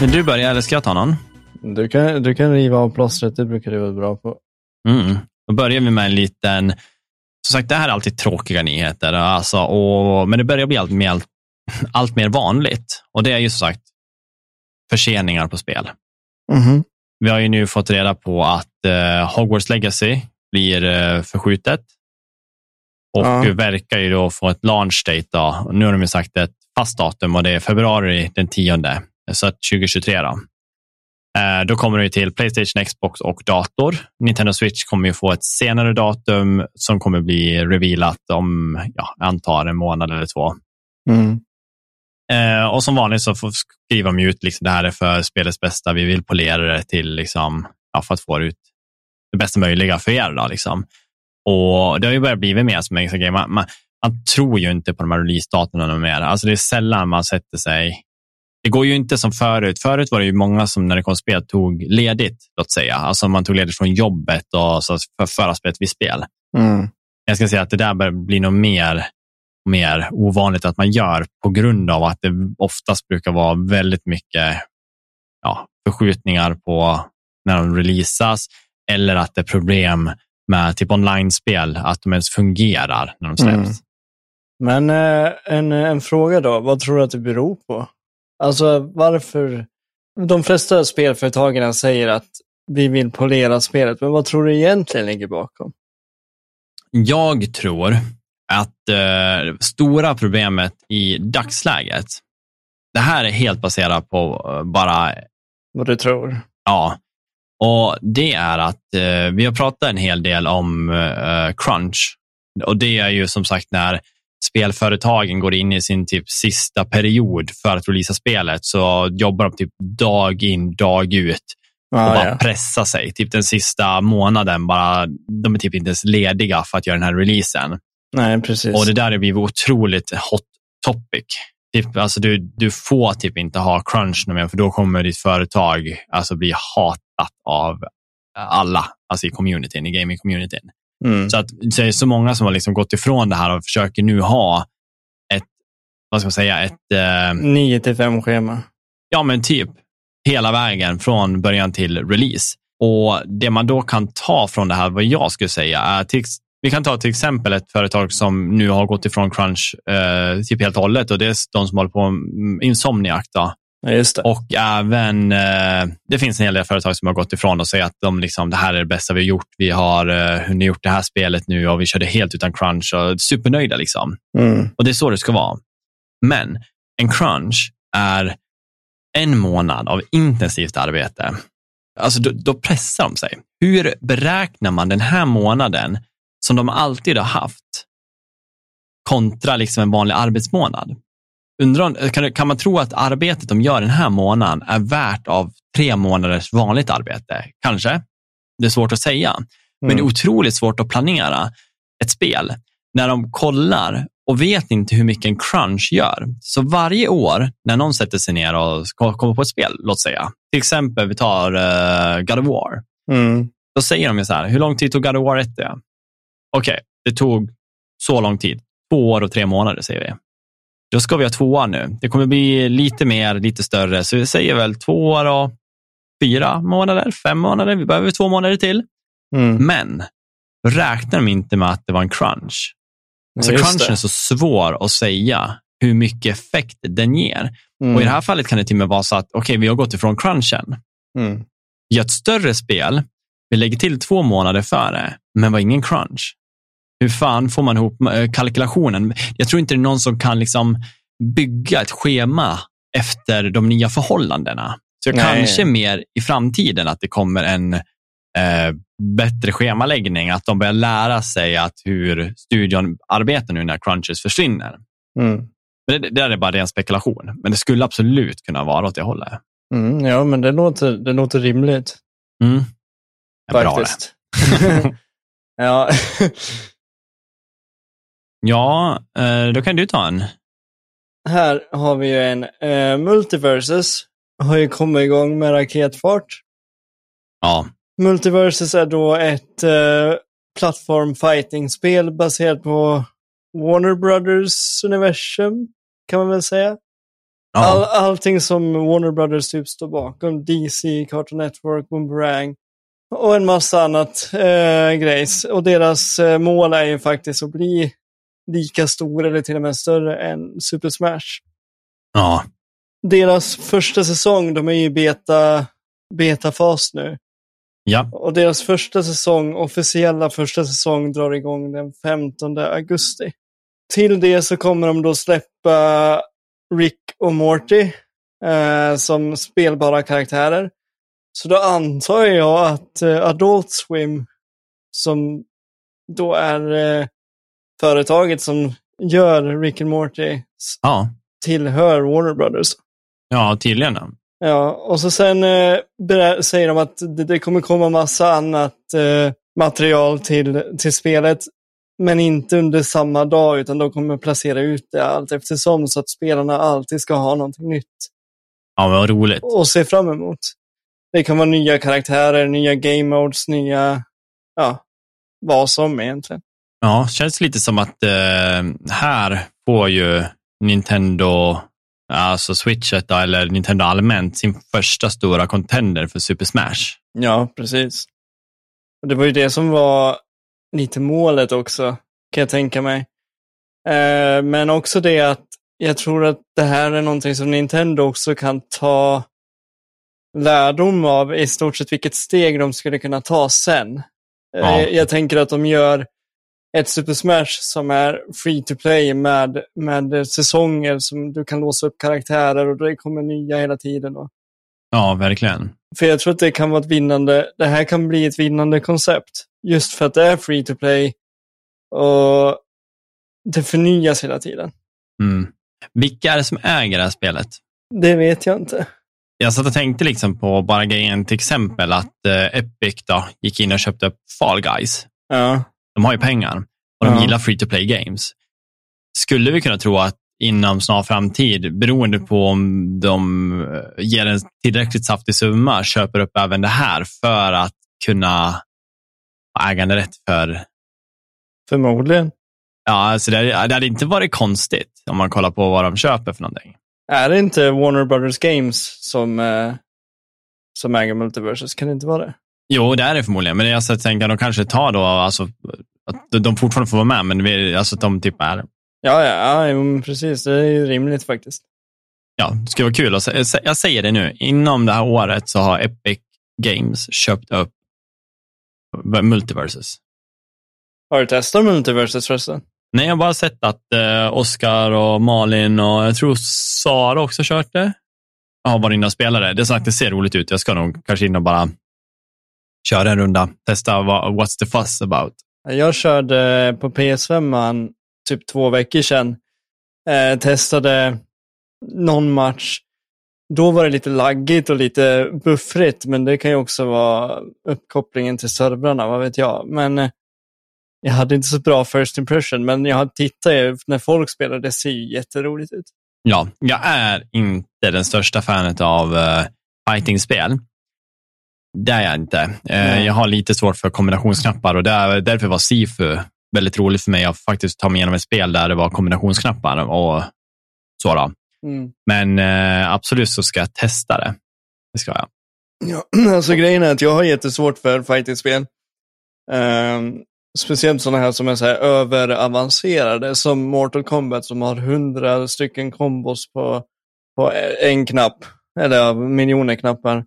[SPEAKER 2] Vill du börja eller ska jag ta någon?
[SPEAKER 1] du, kan, du kan riva av plåstret, det brukar du vara bra på.
[SPEAKER 2] Mm. Då börjar vi med en liten... Som sagt, det här är alltid tråkiga nyheter, alltså, och, men det börjar bli allt mer, allt mer vanligt. Och det är ju som sagt förseningar på spel.
[SPEAKER 1] Mhm.
[SPEAKER 2] Vi har ju nu fått reda på att eh, Hogwarts Legacy blir eh, förskjutet och
[SPEAKER 1] Ja.
[SPEAKER 2] verkar ju då få ett launch date. Då. Nu har de ju sagt ett fast datum och det är februari den 10, så att 2023. Då. Eh, då kommer det till Playstation, Xbox och dator. Nintendo Switch kommer ju få ett senare datum som kommer bli revealat om, ja, antar en månad eller två.
[SPEAKER 1] Mm.
[SPEAKER 2] Eh, och som vanligt så får skriva de ut liksom, det här är för spelets bästa. Vi vill polera det till liksom, ja, för att få ut det bästa möjliga för er. Då, liksom. Och det har ju börjat bli mer som en grej. Man, man, man tror ju inte på de här releasedatumen och mer. Alltså det är sällan man sätter sig. Det går ju inte som förut. Förut var det ju många som när det kom spel tog ledigt, låt säga. Alltså man tog ledigt från jobbet och så för att föra spelet vid spel.
[SPEAKER 1] Mm.
[SPEAKER 2] Jag ska säga att det där börjar bli nog mer, mer ovanligt att man gör på grund av att det oftast brukar vara väldigt mycket ja, förskjutningar på när de releasas eller att det är problem med typ online-spel, att de ens fungerar när de släpps.
[SPEAKER 1] Mm. Men eh, en, en fråga då, vad tror du att det beror på? Alltså varför? De flesta spelföretagen säger att vi vill polera spelet, men vad tror du egentligen ligger bakom?
[SPEAKER 2] Jag tror att eh, stora problemet i dagsläget, det här är helt baserat på eh, bara
[SPEAKER 1] Vad du tror?
[SPEAKER 2] Ja, och det är att eh, vi har pratat en hel del om eh, crunch. Och det är ju som sagt när spelföretagen går in i sin typ sista period för att releasa spelet så jobbar de typ dag in, dag ut och
[SPEAKER 1] Ah,
[SPEAKER 2] bara
[SPEAKER 1] ja.
[SPEAKER 2] pressa sig. Typ den sista månaden, bara, de är typ inte ens lediga för att göra den här releasen.
[SPEAKER 1] Nej, precis.
[SPEAKER 2] Och det där har blivit otroligt hot topic. Typ, alltså du, du får typ inte ha crunch mer, för då kommer ditt företag alltså bli hatat av alla alltså i communityn, i gaming-communityn.
[SPEAKER 1] Mm.
[SPEAKER 2] Så att så är så många som har liksom gått ifrån det här och försöker nu ha ett, vad ska man säga, ett, eh,
[SPEAKER 1] 9 till 5 schema.
[SPEAKER 2] ja men typ hela vägen från början till release. Och det man då kan ta från det här, vad jag skulle säga, är till, vi kan ta till exempel ett företag som nu har gått ifrån crunch eh, typ helt och hållet och det är de som håller på med Insomniac. Då.
[SPEAKER 1] Ja, just det.
[SPEAKER 2] Och även, eh, det finns en hel del företag som har gått ifrån och säger att de liksom, det här är det bästa vi har gjort. Vi har eh, hunnit gjort det här spelet nu och vi körde helt utan crunch och supernöjda. Liksom.
[SPEAKER 1] Mm.
[SPEAKER 2] Och det är så det ska vara. Men en crunch är en månad av intensivt arbete. Alltså då, då pressar de sig. Hur beräknar man den här månaden som de alltid har haft kontra liksom en vanlig arbetsmånad? Undrar, kan, kan man tro att arbetet de gör den här månaden är värt av tre månaders vanligt arbete? Kanske. Det är svårt att säga. Men det är
[SPEAKER 1] Mm.
[SPEAKER 2] otroligt svårt att planera ett spel när de kollar och vet inte hur mycket en crunch gör. Så varje år när någon sätter sig ner och kommer på ett spel, låt säga, till exempel vi tar uh, God of War,
[SPEAKER 1] Mm.
[SPEAKER 2] då säger de ju så här, hur lång tid tog God of War 1? det? Okej, det tog så lång tid. Två år och tre månader säger vi. Då ska vi ha två år nu. Det kommer bli lite mer, lite större, så vi säger väl två år och fyra månader, fem månader. Vi behöver två månader till.
[SPEAKER 1] Mm.
[SPEAKER 2] Men då räknar de inte med att det var en crunch. Alltså
[SPEAKER 1] Just
[SPEAKER 2] crunchen
[SPEAKER 1] det.
[SPEAKER 2] är så svår att säga hur mycket effekt den ger.
[SPEAKER 1] Mm.
[SPEAKER 2] Och I det här fallet kan det till och med vara så att okej, vi har gått ifrån crunchen.
[SPEAKER 1] Mm.
[SPEAKER 2] Gör ett större spel, vi lägger till två månader före, men var ingen crunch. Hur fan får man ihop eh, kalkylationen? Jag tror inte det är någon som kan liksom bygga ett schema efter de nya förhållandena. Så
[SPEAKER 1] Nej.
[SPEAKER 2] kanske mer i framtiden att det kommer en eh, bättre schemaläggning, att de börjar lära sig att hur studion arbetar nu när crunches försvinner.
[SPEAKER 1] Mm.
[SPEAKER 2] Men det, det där är bara ren spekulation, men det skulle absolut kunna vara åt det hållet.
[SPEAKER 1] Mm. Ja, men det låter, det låter rimligt.
[SPEAKER 2] Mm.
[SPEAKER 1] Faktiskt. ja.
[SPEAKER 2] Ja, eh, då kan du ta en.
[SPEAKER 1] Här har vi ju en eh, Multiverses. Har ju kommit igång med raketfart.
[SPEAKER 2] Ja,
[SPEAKER 1] Multiverses är då ett eh, plattform fighting-spel baserat på Warner Brothers universum, kan man väl säga. All,
[SPEAKER 2] ja.
[SPEAKER 1] allting som Warner Brothers typ står bakom. DC, Cartoon Network, Boomerang och en massa annat eh, grejs. Och deras eh, mål är ju faktiskt att bli lika stor eller till och med större än Super Smash.
[SPEAKER 2] ja.
[SPEAKER 1] Deras första säsong, de är ju i beta, betafas nu.
[SPEAKER 2] ja.
[SPEAKER 1] Och deras första säsong, officiella första säsong, drar igång den 15 augusti. Till det så kommer de då släppa Rick och Morty eh, som spelbara karaktärer. Så då antar jag att eh, Adult Swim, som då är eh, företaget som gör Rick and Morty,
[SPEAKER 2] ja.
[SPEAKER 1] tillhör Warner Brothers.
[SPEAKER 2] Ja, tydligen. ja.
[SPEAKER 1] Och så sen eh, säger de att det, det kommer komma massa annat eh, material till, till spelet. Men inte under samma dag, utan de kommer placera ut det allt eftersom så att spelarna alltid ska ha någonting nytt
[SPEAKER 2] Ja, vad roligt.
[SPEAKER 1] att se fram emot. Det kan vara nya karaktärer, nya game modes, nya, ja, vad som egentligen.
[SPEAKER 2] Ja, känns lite som att eh, här får ju Nintendo, alltså Switchet eller Nintendo allmänt, sin första stora contender för Super Smash.
[SPEAKER 1] Ja, precis. Och det var ju det som var lite målet också, kan jag tänka mig. Eh, men också det att jag tror att det här är någonting som Nintendo också kan ta lärdom av i stort sett vilket steg de skulle kunna ta sen. Eh,
[SPEAKER 2] Ja.
[SPEAKER 1] Jag tänker att de gör ett Super Smash som är free to play med, med säsonger som du kan låsa upp karaktärer och det kommer nya hela tiden. Och
[SPEAKER 2] Ja, verkligen.
[SPEAKER 1] för jag tror att det kan vara ett vinnande, det här kan bli ett vinnande koncept. Just för att det är free to play och det förnyas hela tiden.
[SPEAKER 2] Mm. Vilka är det som äger det här spelet?
[SPEAKER 1] Det vet jag inte.
[SPEAKER 2] Jag satt och tänkte liksom på bara grejen till exempel att eh, Epic då gick in och köpte upp Fall Guys.
[SPEAKER 1] Ja,
[SPEAKER 2] De har ju pengar och de
[SPEAKER 1] Ja.
[SPEAKER 2] gillar free to play games. Skulle vi kunna tro att inom snar framtid, beroende på om de eh, ger en tillräckligt saftig summa, köper upp även det här för att kunna äganderätt för...
[SPEAKER 1] förmodligen.
[SPEAKER 2] Ja, alltså det, det hade inte varit konstigt om man kollar på vad de köper för någonting.
[SPEAKER 1] Är det inte Warner Brothers Games som, eh, som äger Multiverses? Kan det inte vara det?
[SPEAKER 2] Jo, det är det förmodligen, men jag tänker att de kanske tar då, alltså, att de fortfarande får vara med, men vi, alltså att de typ är
[SPEAKER 1] Ja, ja, ja precis. Det är ju rimligt faktiskt.
[SPEAKER 2] ja, det skulle vara kul. att se- Jag säger det nu, inom det här året så har Epic Games köpt upp Multiverses.
[SPEAKER 1] Har du testat Multiverses förresten?
[SPEAKER 2] Nej, jag har bara sett att eh, Oscar och Malin och jag tror Sara också kört det. Jag har varit inne och spelat det. Det är sagt, det ser roligt ut. Jag ska nog kanske in och bara köra en runda. Testa vad, what's the fuss about.
[SPEAKER 1] Jag körde på PS5 man, typ två veckor sedan. Eh, testade någon match. Då var det lite laggigt och lite buffrigt, men det kan ju också vara uppkopplingen till servrarna, vad vet jag. Men eh, jag hade inte så bra first impression, men jag tittar ju eh, när folk spelar, det ser ju jätteroligt ut.
[SPEAKER 2] Ja, jag är inte den största fanet av uh, fightingspel. Det är jag inte.
[SPEAKER 1] Nej.
[SPEAKER 2] jag har lite svårt för kombinationsknappar och där, därför var Sifu väldigt roligt för mig att faktiskt ta mig igenom ett spel där det var kombinationsknappar och så.
[SPEAKER 1] Mm.
[SPEAKER 2] Men eh, absolut så ska jag testa det. Det ska jag.
[SPEAKER 1] Ja, alltså grejen är att jag har jättesvårt för fighting-spel. Ehm, speciellt sådana här som är så här överavancerade, som Mortal Kombat som har hundra stycken kombos på, på en knapp, eller miljoner knappar.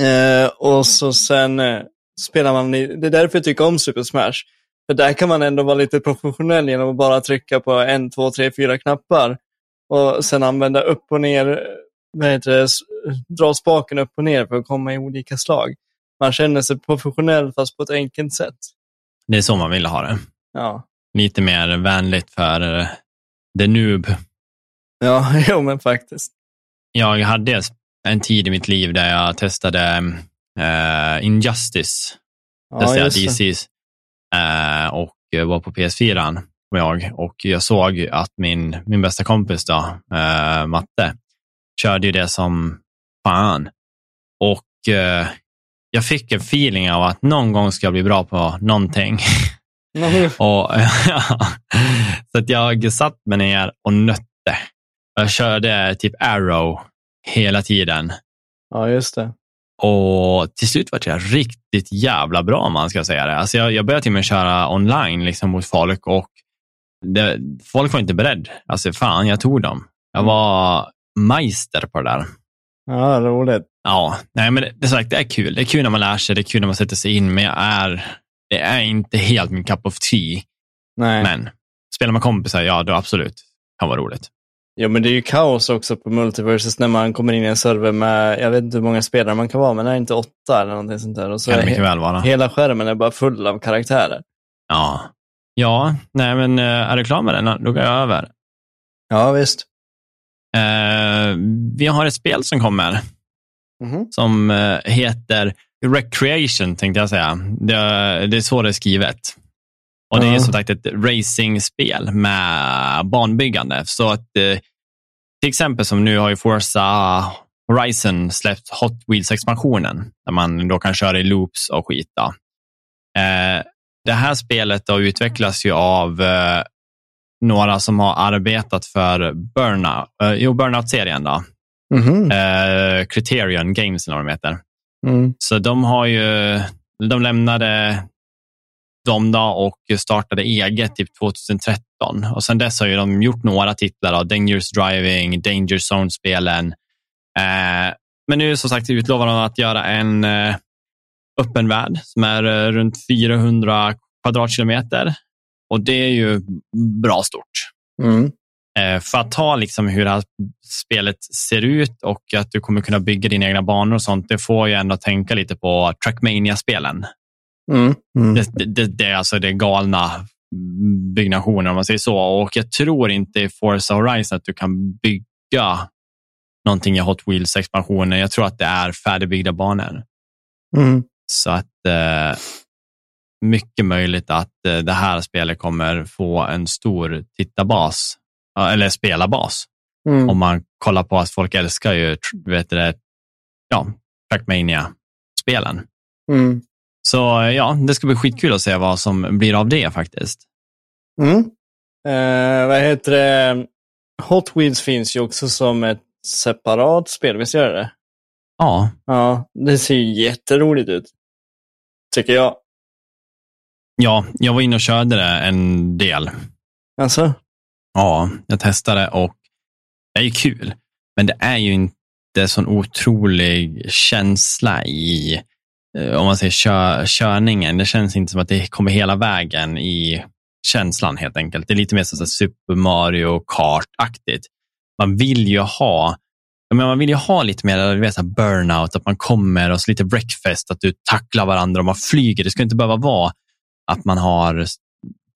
[SPEAKER 1] Eh, och så sen eh, spelar man, i, det är därför jag tycker om Super Smash. För där kan man ändå vara lite professionell genom att bara trycka på en, två, tre, fyra knappar. Och sen använda upp och ner, vad heter det, dra spaken upp och ner för att komma i olika slag. Man känner sig professionell fast på ett enkelt sätt.
[SPEAKER 2] Det är så man vill ha det.
[SPEAKER 1] Ja,
[SPEAKER 2] Lite mer vänligt för eh, the noob.
[SPEAKER 1] ja jo men faktiskt.
[SPEAKER 2] Jag hade en tid i mitt liv där jag testade eh, Injustice.
[SPEAKER 1] Ja,
[SPEAKER 2] testade. DCs eh, och var på PS4 var jag och jag såg att min, min bästa kompis då, eh, Matte, körde ju det som fan. Och jag fick en feeling av att någon gång ska jag bli bra på någonting. Och, så att jag satt mig ner och nötte. Jag körde typ arrow hela tiden.
[SPEAKER 1] Ja, just det.
[SPEAKER 2] Och till slut var jag riktigt jävla bra om man ska säga det. Alltså jag, jag började till och med köra online liksom mot folk och det, folk var inte beredd. Alltså fan, jag tog dem. Jag
[SPEAKER 1] Mm.
[SPEAKER 2] var meister på det där.
[SPEAKER 1] Ja, roligt.
[SPEAKER 2] Ja, nej men det, det, är sagt, det är kul. Det är kul när man lär sig, det är kul när man sätter sig in, men jag är, det är inte helt min cup of tea.
[SPEAKER 1] Nej.
[SPEAKER 2] Men spelar man kompisar, ja då absolut. Kan vara roligt.
[SPEAKER 1] Ja, men det är ju kaos också på Multiverses när man kommer in i en server med, jag vet inte hur många spelare man kan vara, men det är inte åtta eller någonting sånt där. Och så
[SPEAKER 2] Kan det mycket väl vara.
[SPEAKER 1] hela skärmen är bara full av karaktärer.
[SPEAKER 2] Ja. Ja, nej men eh, är du klar med den? Då går jag över.
[SPEAKER 1] Ja, visst.
[SPEAKER 2] Eh, vi har ett spel som kommer
[SPEAKER 1] Mhm.
[SPEAKER 2] som eh, heter Recreation, tänkte jag säga. Det, det är så det är skrivet. Och Det är som sagt ett racingspel med banbyggande. Så att eh, till exempel som nu har ju Forza Horizon släppt Hot Wheels-expansionen, där man då kan köra i loops och skit. Då. Eh, det här spelet då utvecklas ju av eh, några som har arbetat för Burnout, jo, Burnout-serien. Då.
[SPEAKER 1] Mhm.
[SPEAKER 2] Eh, Criterion Games eller vad de heter.
[SPEAKER 1] Mm.
[SPEAKER 2] Så de har ju, de lämnade dem då och startade eget typ 2013. Och sen dess har ju de gjort några titlar av Dangerous Driving, Danger Zone-spelen. Eh, men nu som sagt utlovar de att göra en eh, öppen värld som är eh, runt 400 kvadratkilometer. Och det är ju bra stort.
[SPEAKER 1] Mm.
[SPEAKER 2] Eh, för att ta liksom hur det här spelet ser ut och att du kommer kunna bygga dina egna banor och sånt, det får ju ändå tänka lite på Trackmania-spelen.
[SPEAKER 1] Mm. Mm.
[SPEAKER 2] Det, det, det är alltså det galna byggnationer om man säger så. Och jag tror inte i Forza Horizon att du kan bygga någonting i Hot Wheels-expansionen. Jag tror att det är färdigbyggda banor.
[SPEAKER 1] Mm.
[SPEAKER 2] Så att eh, mycket möjligt att eh, det här spelet kommer få en stor tittarbas, eller spelarbas.
[SPEAKER 1] Mm.
[SPEAKER 2] Om man kollar på att folk älskar ju, vet det, ja, Trackmania-spelen.
[SPEAKER 1] Mm.
[SPEAKER 2] Så eh, ja, det ska bli skitkul att se vad som blir av det faktiskt.
[SPEAKER 1] Mm. Eh, vad heter det? Hot Wheels finns ju också som ett separat spel, visst gör det?
[SPEAKER 2] Ja,
[SPEAKER 1] Ja, det ser ju jätteroligt ut. Tycker jag.
[SPEAKER 2] ja, jag var inne och körde det en del.
[SPEAKER 1] Alltså?
[SPEAKER 2] Ja, jag testade och det är ju kul. Men det är ju inte sån otrolig känsla i, om man säger kö, körningen. Det känns inte som att det kommer hela vägen i känslan helt enkelt. Det är lite mer som Super Mario Kart-aktigt. Man vill ju ha men man vill ju ha lite mer vet, så burnout, att man kommer och så lite breakfast, att du tacklar varandra och man flyger. Det ska inte behöva vara att man har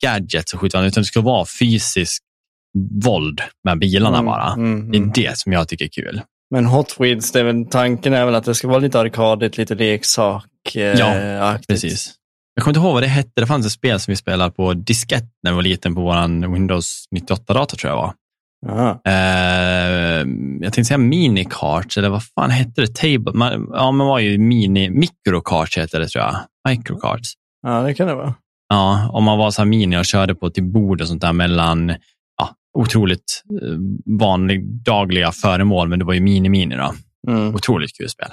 [SPEAKER 2] gadgets och skjuter varandra, utan det ska vara fysisk våld med bilarna mm, bara. Mm, det är mm. det som jag tycker är kul.
[SPEAKER 1] Men Hot Wheels, det är väl, tanken är väl att det ska vara lite arkadigt, lite leksak.
[SPEAKER 2] Eh, ja, precis. Jag kommer inte ihåg vad det hette. Det fanns ett spel som vi spelade på diskett när vi var liten på vår Windows 98-dator tror jag var. Uh, jag tänkte säga minikarts, eller vad fan hette det? Table? Man, ja, man var ju mini, microkarts hette det tror jag. Microkarts.
[SPEAKER 1] Ja, det kan det vara.
[SPEAKER 2] Ja, om man var så här mini och körde på till bord och sånt där mellan ja, otroligt eh, vanliga dagliga föremål, men det var ju mini-mini då. Mm. Otroligt kul spel.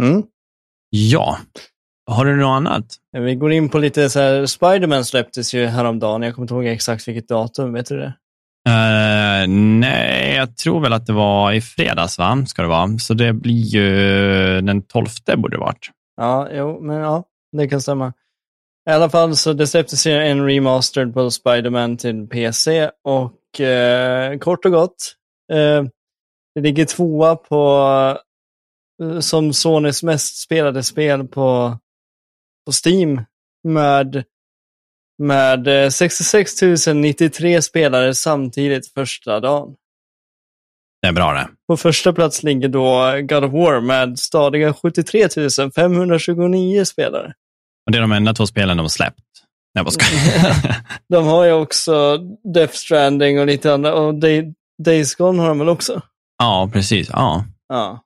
[SPEAKER 1] Mm.
[SPEAKER 2] Ja, har du något annat?
[SPEAKER 1] Vi går in på lite så här, Spiderman släpptes ju häromdagen. Jag kommer inte ihåg exakt vilket datum, vet du det?
[SPEAKER 2] Uh, nej, jag tror väl att det var i fredags, va? Ska det vara. Så det blir ju den 12 borde det varit.
[SPEAKER 1] Ja, jo, men ja, det kan stämma. I alla fall så det släpptes en remastered på Spiderman till PC och eh, kort och gott, eh, det ligger tvåa på som Sonys mest spelade spel på, på Steam med med 66 eh, 093 spelare samtidigt första dagen.
[SPEAKER 2] Det är bra det.
[SPEAKER 1] På första plats ligger då God of War med stadiga 73 529 spelare.
[SPEAKER 2] Och det är de enda två spelen de har släppt. Jag bara
[SPEAKER 1] de har ju också Death Stranding och lite andra. Och Day, Days Gone har de väl också?
[SPEAKER 2] Ja, precis. Ja.
[SPEAKER 1] ja.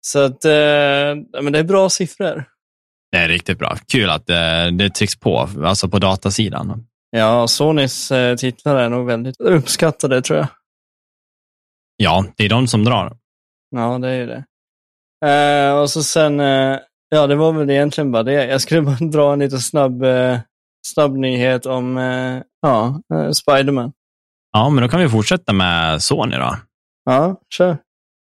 [SPEAKER 1] Så att, eh, men det är bra siffror.
[SPEAKER 2] Det är riktigt bra. Kul att det, det trycks på, alltså på datasidan.
[SPEAKER 1] Ja, Sonys eh, titlar är nog väldigt uppskattade tror jag.
[SPEAKER 2] Ja, det är de som drar.
[SPEAKER 1] Ja, det är ju det. Eh, och så sen, eh, ja det var väl egentligen bara det. Jag skulle bara dra en lite snabb, eh, snabb nyhet om eh, ja, eh, Spiderman.
[SPEAKER 2] Ja, men då kan vi fortsätta med Sony då.
[SPEAKER 1] Ja, kör.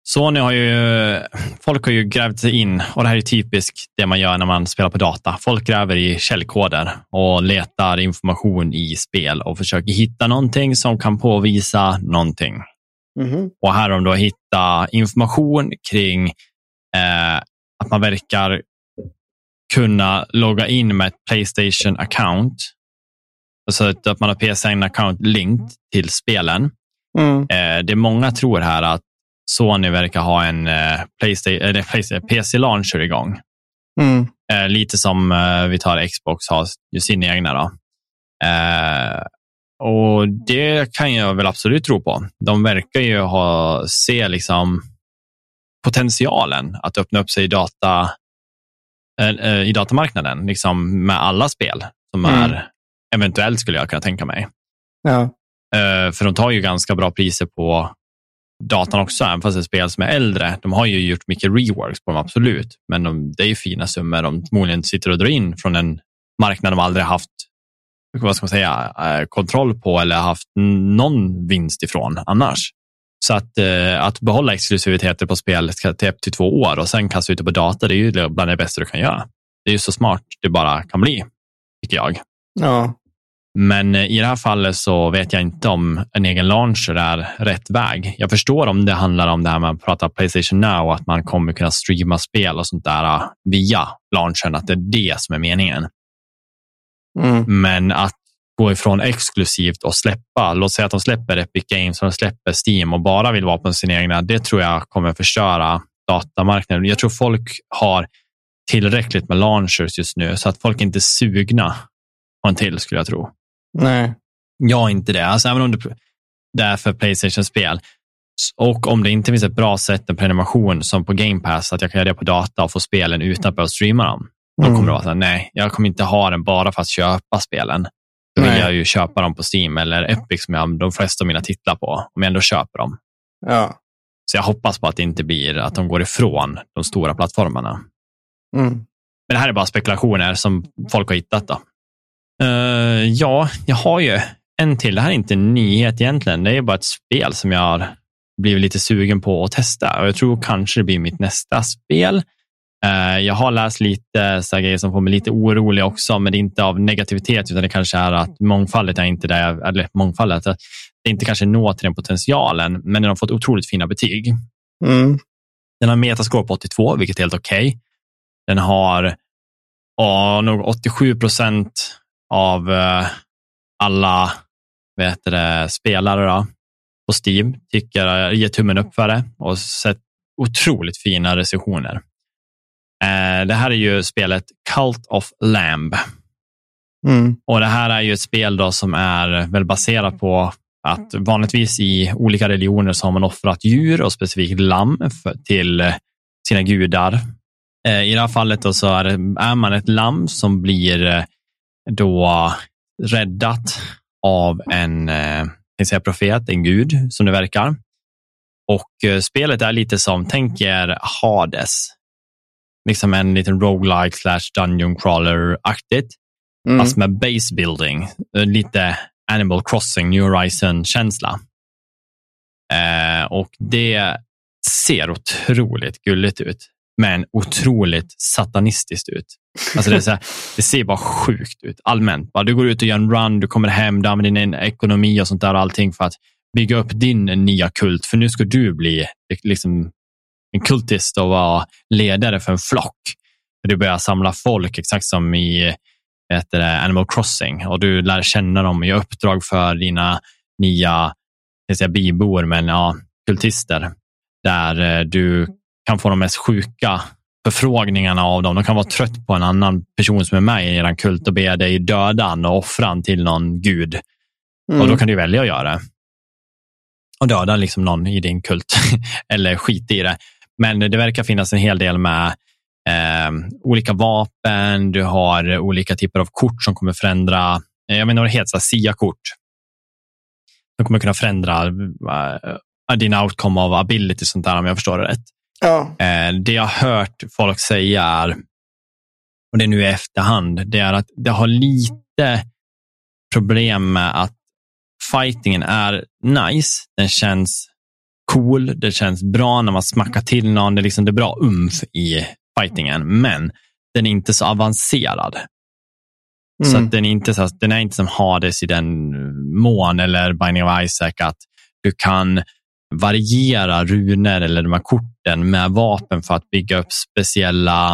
[SPEAKER 2] Sony har ju, folk har ju grävt sig in och det här är typiskt det man gör när man spelar på data. Folk gräver i källkoder och letar information i spel och försöker hitta någonting som kan påvisa någonting.
[SPEAKER 1] Mm.
[SPEAKER 2] Och här har de då hittat information kring eh, att man verkar kunna logga in med ett Playstation-account. Alltså att man har PSN-account linked till spelen.
[SPEAKER 1] Mm.
[SPEAKER 2] Eh, det många tror här att Sony verkar ha en eh, Playstation, PC-launcher igång.
[SPEAKER 1] Mm.
[SPEAKER 2] Eh, lite som eh, vi tar Xbox har sin egna. Då. Eh, och Det kan jag väl absolut tro på. De verkar ju ha, se liksom potentialen att öppna upp sig i, data, eh, eh, i datamarknaden liksom med alla spel som mm. är eventuellt skulle jag kunna tänka mig.
[SPEAKER 1] Ja.
[SPEAKER 2] för de tar ju ganska bra priser på datan också, även fast det är spel som är äldre. De har ju gjort mycket reworks på dem, absolut. Men de, det är ju fina summor de förmodligen sitter och drar in från en marknad de aldrig haft vad ska man säga, eh, kontroll på eller haft någon vinst ifrån annars. Så att, eh, att behålla exklusiviteter på spel till upp till två år och sen kasta ut det på data, det är ju bland det bästa du kan göra. Det är ju så smart det bara kan bli, tycker jag.
[SPEAKER 1] Ja,
[SPEAKER 2] men eh, i det här fallet så vet jag inte om en egen launcher är rätt väg. Jag förstår om det handlar om det här med att prata Playstation Now, att man kommer kunna streama spel och sånt där eh, via launchern, att det är det som är meningen.
[SPEAKER 1] Mm.
[SPEAKER 2] Men att gå ifrån exklusivt och släppa, låt säga att de släpper Epic Games och de släpper Steam och bara vill vara på sin egna, det tror jag kommer förstöra datamarknaden. Jag tror folk har tillräckligt med launchers just nu så att folk inte är sugna på en till skulle jag tro.
[SPEAKER 1] Nej.
[SPEAKER 2] Jag är inte det. Alltså, även om det är för Playstation-spel och om det inte finns ett bra sätt med prenumeration som på Game Pass, att jag kan göra det på data och få spelen utan att behöva streama dem. Då kommer det vara så här, nej, jag kommer inte ha den bara för att köpa spelen. Då vill nej. jag ju köpa dem på Steam eller Epic som jag har de flesta av mina titlar på, om jag ändå köper dem.
[SPEAKER 1] Ja.
[SPEAKER 2] Så jag hoppas på att det inte blir att de går ifrån de stora plattformarna.
[SPEAKER 1] Mm.
[SPEAKER 2] Men det här är bara spekulationer som folk har hittat. Då. Uh, ja, jag har ju en till. Det här är inte en nyhet egentligen. Det är bara ett spel som jag har blivit lite sugen på att testa och jag tror kanske det blir mitt nästa spel. Eh, jag har läst lite så grejer som får mig lite orolig också, men det är inte av negativitet, utan det kanske är att mångfaldet är inte där, eller mångfaldet, att det inte kanske når till den potentialen, men den har fått otroligt fina betyg.
[SPEAKER 1] Mm.
[SPEAKER 2] Den har metascore på 82, vilket är helt okej. Okay. Den har ja, nog 87 procent av uh, alla vet det, spelare då, på Steam tycker, ger tummen upp för det och sett otroligt fina recensioner. Uh, det här är ju spelet Cult of Lamb. Mm. Och Det här är ju ett spel då som är väl baserat på att vanligtvis i olika religioner så har man offrat djur och specifikt lamm till sina gudar. Eh, I det här fallet då så är, man ett lamm som blir eh, då räddat av en eh, säga profet, en gud som det verkar. Och spelet är lite som, tänk er Hades. Liksom en liten roguelike slash dungeon crawler-aktigt. Mm. Fast med base building. Lite Animal Crossing New Horizon-känsla. Eh, och det ser otroligt gulligt ut, men otroligt satanistiskt ut. Alltså det, här, det, ser bara sjukt ut allmänt. Du går ut och gör en run, du kommer hem, du använder din ekonomi och sånt där och allting för att bygga upp din nya kult. För nu ska du bli liksom en kultist och vara ledare för en flock. Du börjar samla folk, exakt som i heter det, Animal Crossing och du lär känna dem i uppdrag för dina nya jag säga, bibor, men ja, kultister. Där eh, du kan få de mest sjuka förfrågningarna av dem. De kan vara trött på en annan person som är med i er kult och be dig döda och offra till någon gud. Mm. Och då kan du välja att göra det. Och döda liksom någon i din kult eller skit i det. Men det verkar finnas en hel del med eh, olika vapen, du har olika typer av kort som kommer förändra, eh, jag menar det heter SIA-kort. De kommer kunna förändra uh, din outcome av ability sånt där om jag förstår det rätt. Ja. Eh, det jag har hört folk säga är, och det är nu i efterhand, det är att det har lite problem med att fightingen är nice. Den känns cool, det känns bra när man smackar till någon. Det är, liksom, det är bra umf i fightingen, men den är inte så avancerad. Mm. Så den är, inte så, den är inte som Hades i den mån eller Binding of Isaac att du kan variera runor eller de här korten med vapen för att bygga upp speciella,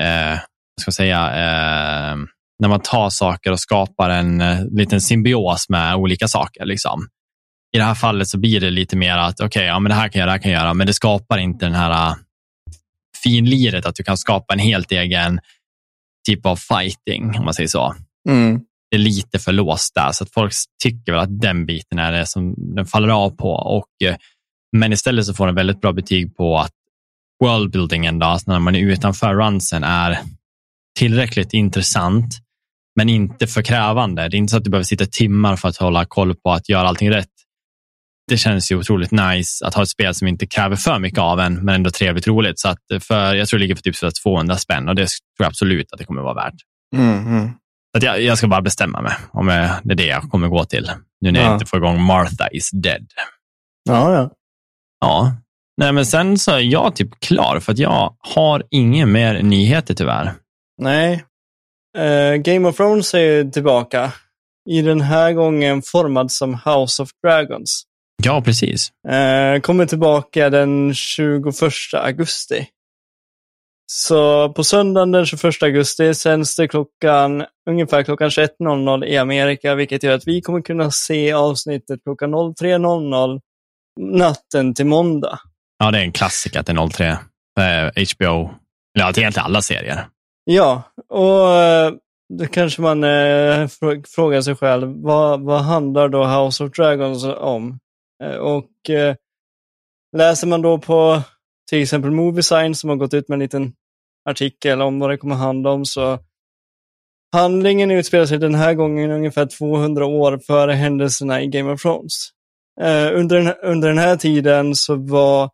[SPEAKER 2] eh, ska säga, eh, när man tar saker och skapar en eh, liten symbios med olika saker. Liksom. I det här fallet så blir det lite mer att okej, okay, ja, men det här kan jag, det här kan jag göra, men det skapar inte den här eh, finliret att du kan skapa en helt egen typ av fighting, om man säger så. Mm. Det är lite för låst där, så att folk tycker väl att den biten är det som den faller av på. Och, eh, men istället så får den väldigt bra betyg på att worldbuildingen, då, alltså när man är utanför runsen, är tillräckligt intressant, men inte för krävande. Det är inte så att du behöver sitta timmar för att hålla koll på att göra allting rätt det känns ju otroligt nice att ha ett spel som inte kräver för mycket av en, men ändå trevligt roligt. Så att eh, för, jag tror det ligger på typ 200 spänn och det tror jag absolut att det kommer vara värt. Mm, mm. Så jag, jag, ska bara bestämma mig om det är det jag kommer gå till. Nu när ja. jag inte får igång Martha is dead.
[SPEAKER 1] Ja, ja.
[SPEAKER 2] Ja. Nej, men sen så är jag typ klar för att jag har inga mer nyheter tyvärr.
[SPEAKER 1] Nej. Uh, Game of Thrones är tillbaka. I den här gången formad som House of Dragons.
[SPEAKER 2] Ja, precis.
[SPEAKER 1] Eh, kommer tillbaka den 21 augusti. Så på söndagen den 21 augusti sänds det klockan, ungefär klockan 21.00 i Amerika, vilket gör att vi kommer kunna se avsnittet klockan 03.00 natten till måndag.
[SPEAKER 2] Ja, det är en klassiker att det är 03. Eh, HBO, ja, egentligen alla serier.
[SPEAKER 1] Ja, och eh, då kanske man eh, frågar sig själv, vad, vad handlar då House of Dragons om? Eh, och eh, läser man då på till exempel Moviesign som har gått ut med en liten artikel om vad det kommer handla om så handlingen utspelar sig den här gången ungefär 200 år före händelserna i Game of Thrones. Uh, under, den, under den här tiden så var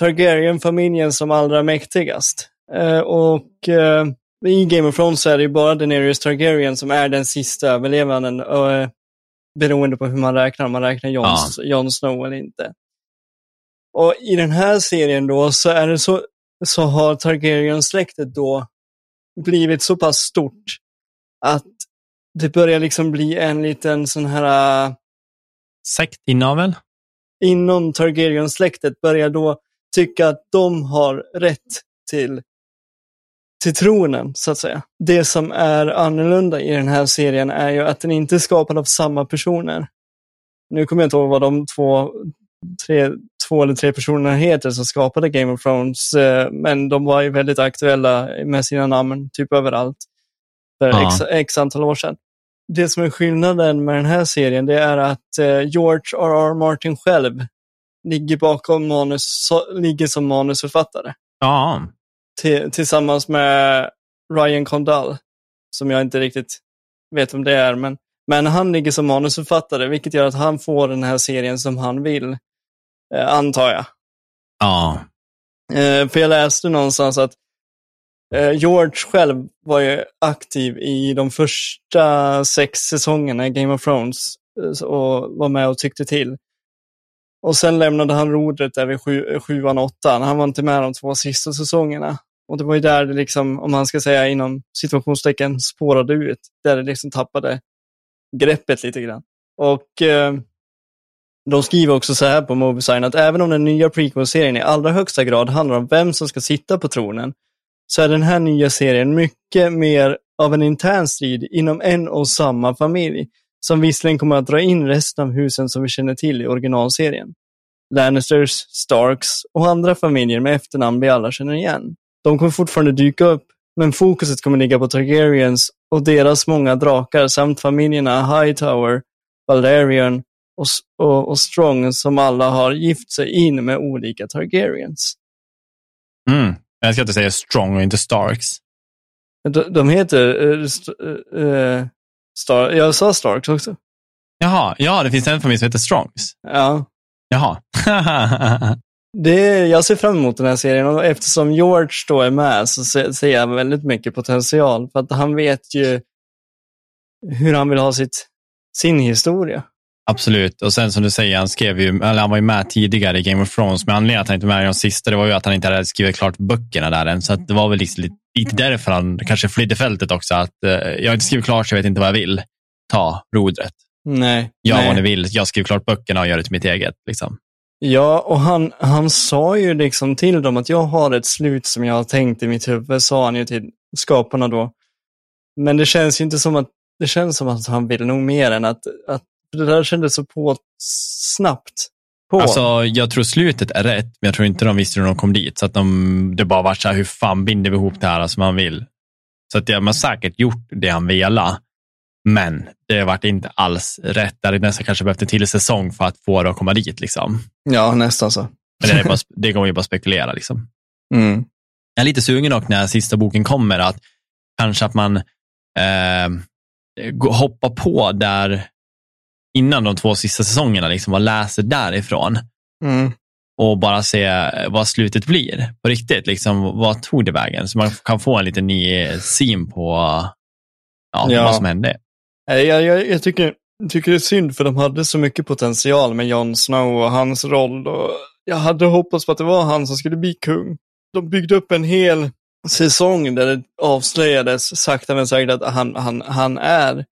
[SPEAKER 1] Targaryen-familjen som allra mäktigast. Uh, och uh, i Game of Thrones så är det ju bara Daenerys Targaryen som är den sista överlevanden beroende på hur man räknar, om man räknar Jon, ja. Jon Snow eller inte. Och i den här serien då så är det så, så har Targaryen-släktet då blivit så pass stort att det börjar liksom bli en liten sån här... Uh,
[SPEAKER 2] Sektinnavel?
[SPEAKER 1] Inom Targaryen-släktet börjar då tycka att de har rätt till, till tronen, så att säga. Det som är annorlunda i den här serien är ju att den inte är skapad av samma personer. Nu kommer jag inte ihåg vad de två, tre, två eller tre personerna heter som skapade Game of Thrones, eh, men de var ju väldigt aktuella med sina namn typ överallt för ja. x, x antal år sedan. Det som är skillnaden med den här serien det är att eh, George R.R. Martin själv ligger bakom manus, ligger som manusförfattare.
[SPEAKER 2] Ja.
[SPEAKER 1] Till, tillsammans med Ryan Condal, som jag inte riktigt vet om det är, men, men han ligger som manusförfattare, vilket gör att han får den här serien som han vill, antar jag.
[SPEAKER 2] Ja.
[SPEAKER 1] Eh, för jag läste någonstans att eh, George själv var ju aktiv i de första sex säsongerna i Game of Thrones eh, och var med och tyckte till. Och sen lämnade han rodret där vid sju, sjuan, åttan. Han var inte med de två sista säsongerna. Och det var ju där det liksom, om man ska säga inom situationstecken, spårade ut. Där det liksom tappade greppet lite grann. Och eh, de skriver också så här på Mobisign att även om den nya prequel-serien i allra högsta grad handlar om vem som ska sitta på tronen, så är den här nya serien mycket mer av en intern strid inom en och samma familj som visserligen kommer att dra in resten av husen som vi känner till i originalserien. Lannisters, Starks och andra familjer med efternamn vi alla känner igen. De kommer fortfarande dyka upp, men fokuset kommer ligga på Targaryens och deras många drakar samt familjerna Hightower, Valerian och, och, och Strong som alla har gift sig in med olika Targaryens.
[SPEAKER 2] Mm. Jag ska inte säga Strong och inte Starks.
[SPEAKER 1] De, de heter uh, uh, uh, Star jag sa Starks också.
[SPEAKER 2] Jaha, ja, det finns en familj som heter Strongs.
[SPEAKER 1] Ja.
[SPEAKER 2] Jaha.
[SPEAKER 1] det, jag ser fram emot den här serien och eftersom George då är med så ser jag väldigt mycket potential. För att han vet ju hur han vill ha sitt, sin historia.
[SPEAKER 2] Absolut, och sen som du säger, han skrev ju, eller han var ju med tidigare i Game of Thrones, men anledningen att han inte var med i de sista, det var ju att han inte hade skrivit klart böckerna där än, så det var väl liksom lite, lite därför han kanske flydde fältet också, att eh, jag har inte skrivit klart så jag vet inte vad jag vill. Ta rodret.
[SPEAKER 1] Nej.
[SPEAKER 2] Gör
[SPEAKER 1] nej.
[SPEAKER 2] vad ni vill, jag skriver klart böckerna och gör det till mitt eget. Liksom.
[SPEAKER 1] Ja, och han, han sa ju liksom till dem att jag har ett slut som jag har tänkt i mitt huvud, sa han ju till skaparna då. Men det känns ju inte som att, det känns som att han vill nog mer än att, att det där kändes så på snabbt. På.
[SPEAKER 2] Alltså, jag tror slutet är rätt, men jag tror inte de visste hur de kom dit. Så att de, det bara var så här, hur fan binder vi ihop det här som han vill? Så att de har säkert gjort det han ville, men det har varit inte alls rätt. Det hade nästan kanske behövt en till säsong för att få det att komma dit. Liksom.
[SPEAKER 1] Ja, nästan så.
[SPEAKER 2] Men det, är bara, det går ju bara att spekulera. Liksom.
[SPEAKER 1] Mm.
[SPEAKER 2] Jag är lite sugen dock när sista boken kommer, att kanske att man eh, hoppar på där innan de två sista säsongerna liksom, och läser därifrån.
[SPEAKER 1] Mm.
[SPEAKER 2] Och bara se vad slutet blir på riktigt. Liksom, vad tog det vägen? Så man kan få en liten ny syn på ja, ja. vad som hände.
[SPEAKER 1] Jag, jag, jag tycker, tycker det är synd för de hade så mycket potential med Jon Snow och hans roll. Och jag hade hoppats på att det var han som skulle bli kung. De byggde upp en hel säsong där det avslöjades sakta men säkert att han, han, han är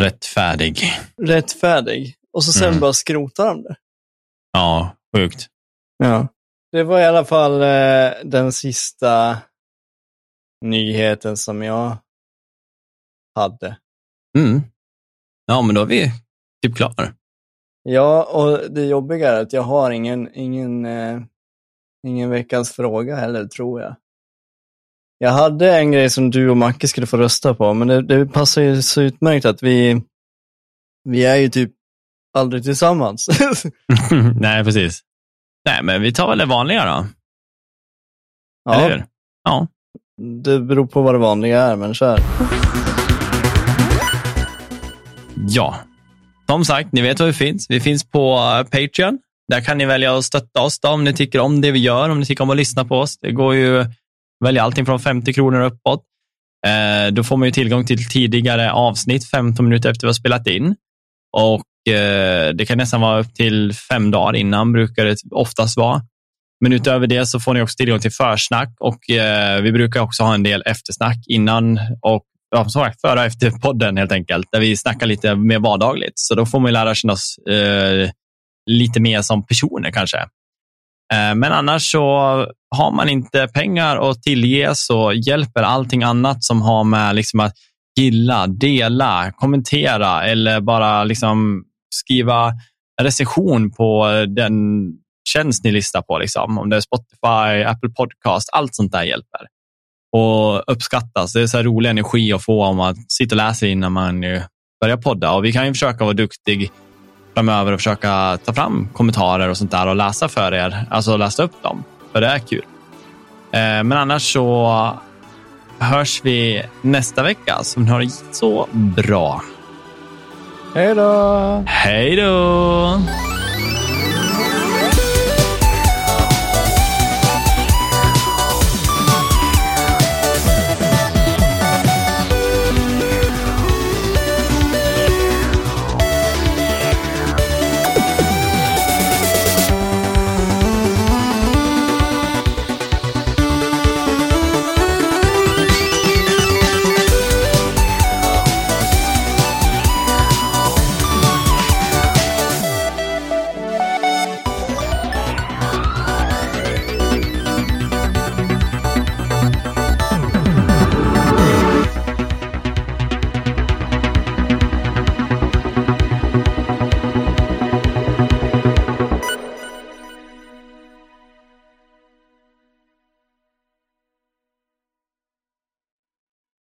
[SPEAKER 2] Rättfärdig.
[SPEAKER 1] Rättfärdig. Och så sen mm. bara skrotar de det.
[SPEAKER 2] Ja, sjukt.
[SPEAKER 1] Ja. Det var i alla fall eh, den sista nyheten som jag hade.
[SPEAKER 2] Mm. Ja, men då är vi typ klara.
[SPEAKER 1] Ja, och det jobbiga är att jag har ingen, ingen, eh, ingen veckans fråga heller, tror jag. Jag hade en grej som du och Macke skulle få rösta på, men det, det passar ju så utmärkt att vi, vi är ju typ aldrig tillsammans.
[SPEAKER 2] Nej, precis. Nej, men vi tar väl det vanliga då.
[SPEAKER 1] Ja. Eller hur?
[SPEAKER 2] Ja.
[SPEAKER 1] Det beror på vad det vanliga är, men kör.
[SPEAKER 2] Ja, som sagt, ni vet var vi finns. Vi finns på eh, Patreon. Där kan ni välja att stötta oss då, om ni tycker om det vi gör, om ni tycker om att lyssna på oss. Det går ju välja allting från 50 kronor uppåt. Eh, då får man ju tillgång till tidigare avsnitt 15 minuter efter vi har spelat in. Och eh, det kan nästan vara upp till fem dagar innan brukar det oftast vara. Men utöver det så får ni också tillgång till försnack och eh, vi brukar också ha en del eftersnack innan och ja, som sagt, före och efter podden helt enkelt, där vi snackar lite mer vardagligt. Så då får man lära känna oss eh, lite mer som personer kanske. Eh, men annars så har man inte pengar att tillge så hjälper allting annat som har med liksom att gilla, dela, kommentera eller bara liksom skriva recension på den tjänst ni listar på. Liksom. Om det är Spotify, Apple Podcast, allt sånt där hjälper. Och uppskattas. Det är så rolig energi att få om att sitta och läsa innan man börjar podda. Och vi kan ju försöka vara duktig framöver och försöka ta fram kommentarer och sånt där och läsa för er. Alltså läsa upp dem, för det är kul. Eh, men annars så hörs vi nästa vecka. Så ni har det så bra.
[SPEAKER 1] Hej då!
[SPEAKER 2] Hej då!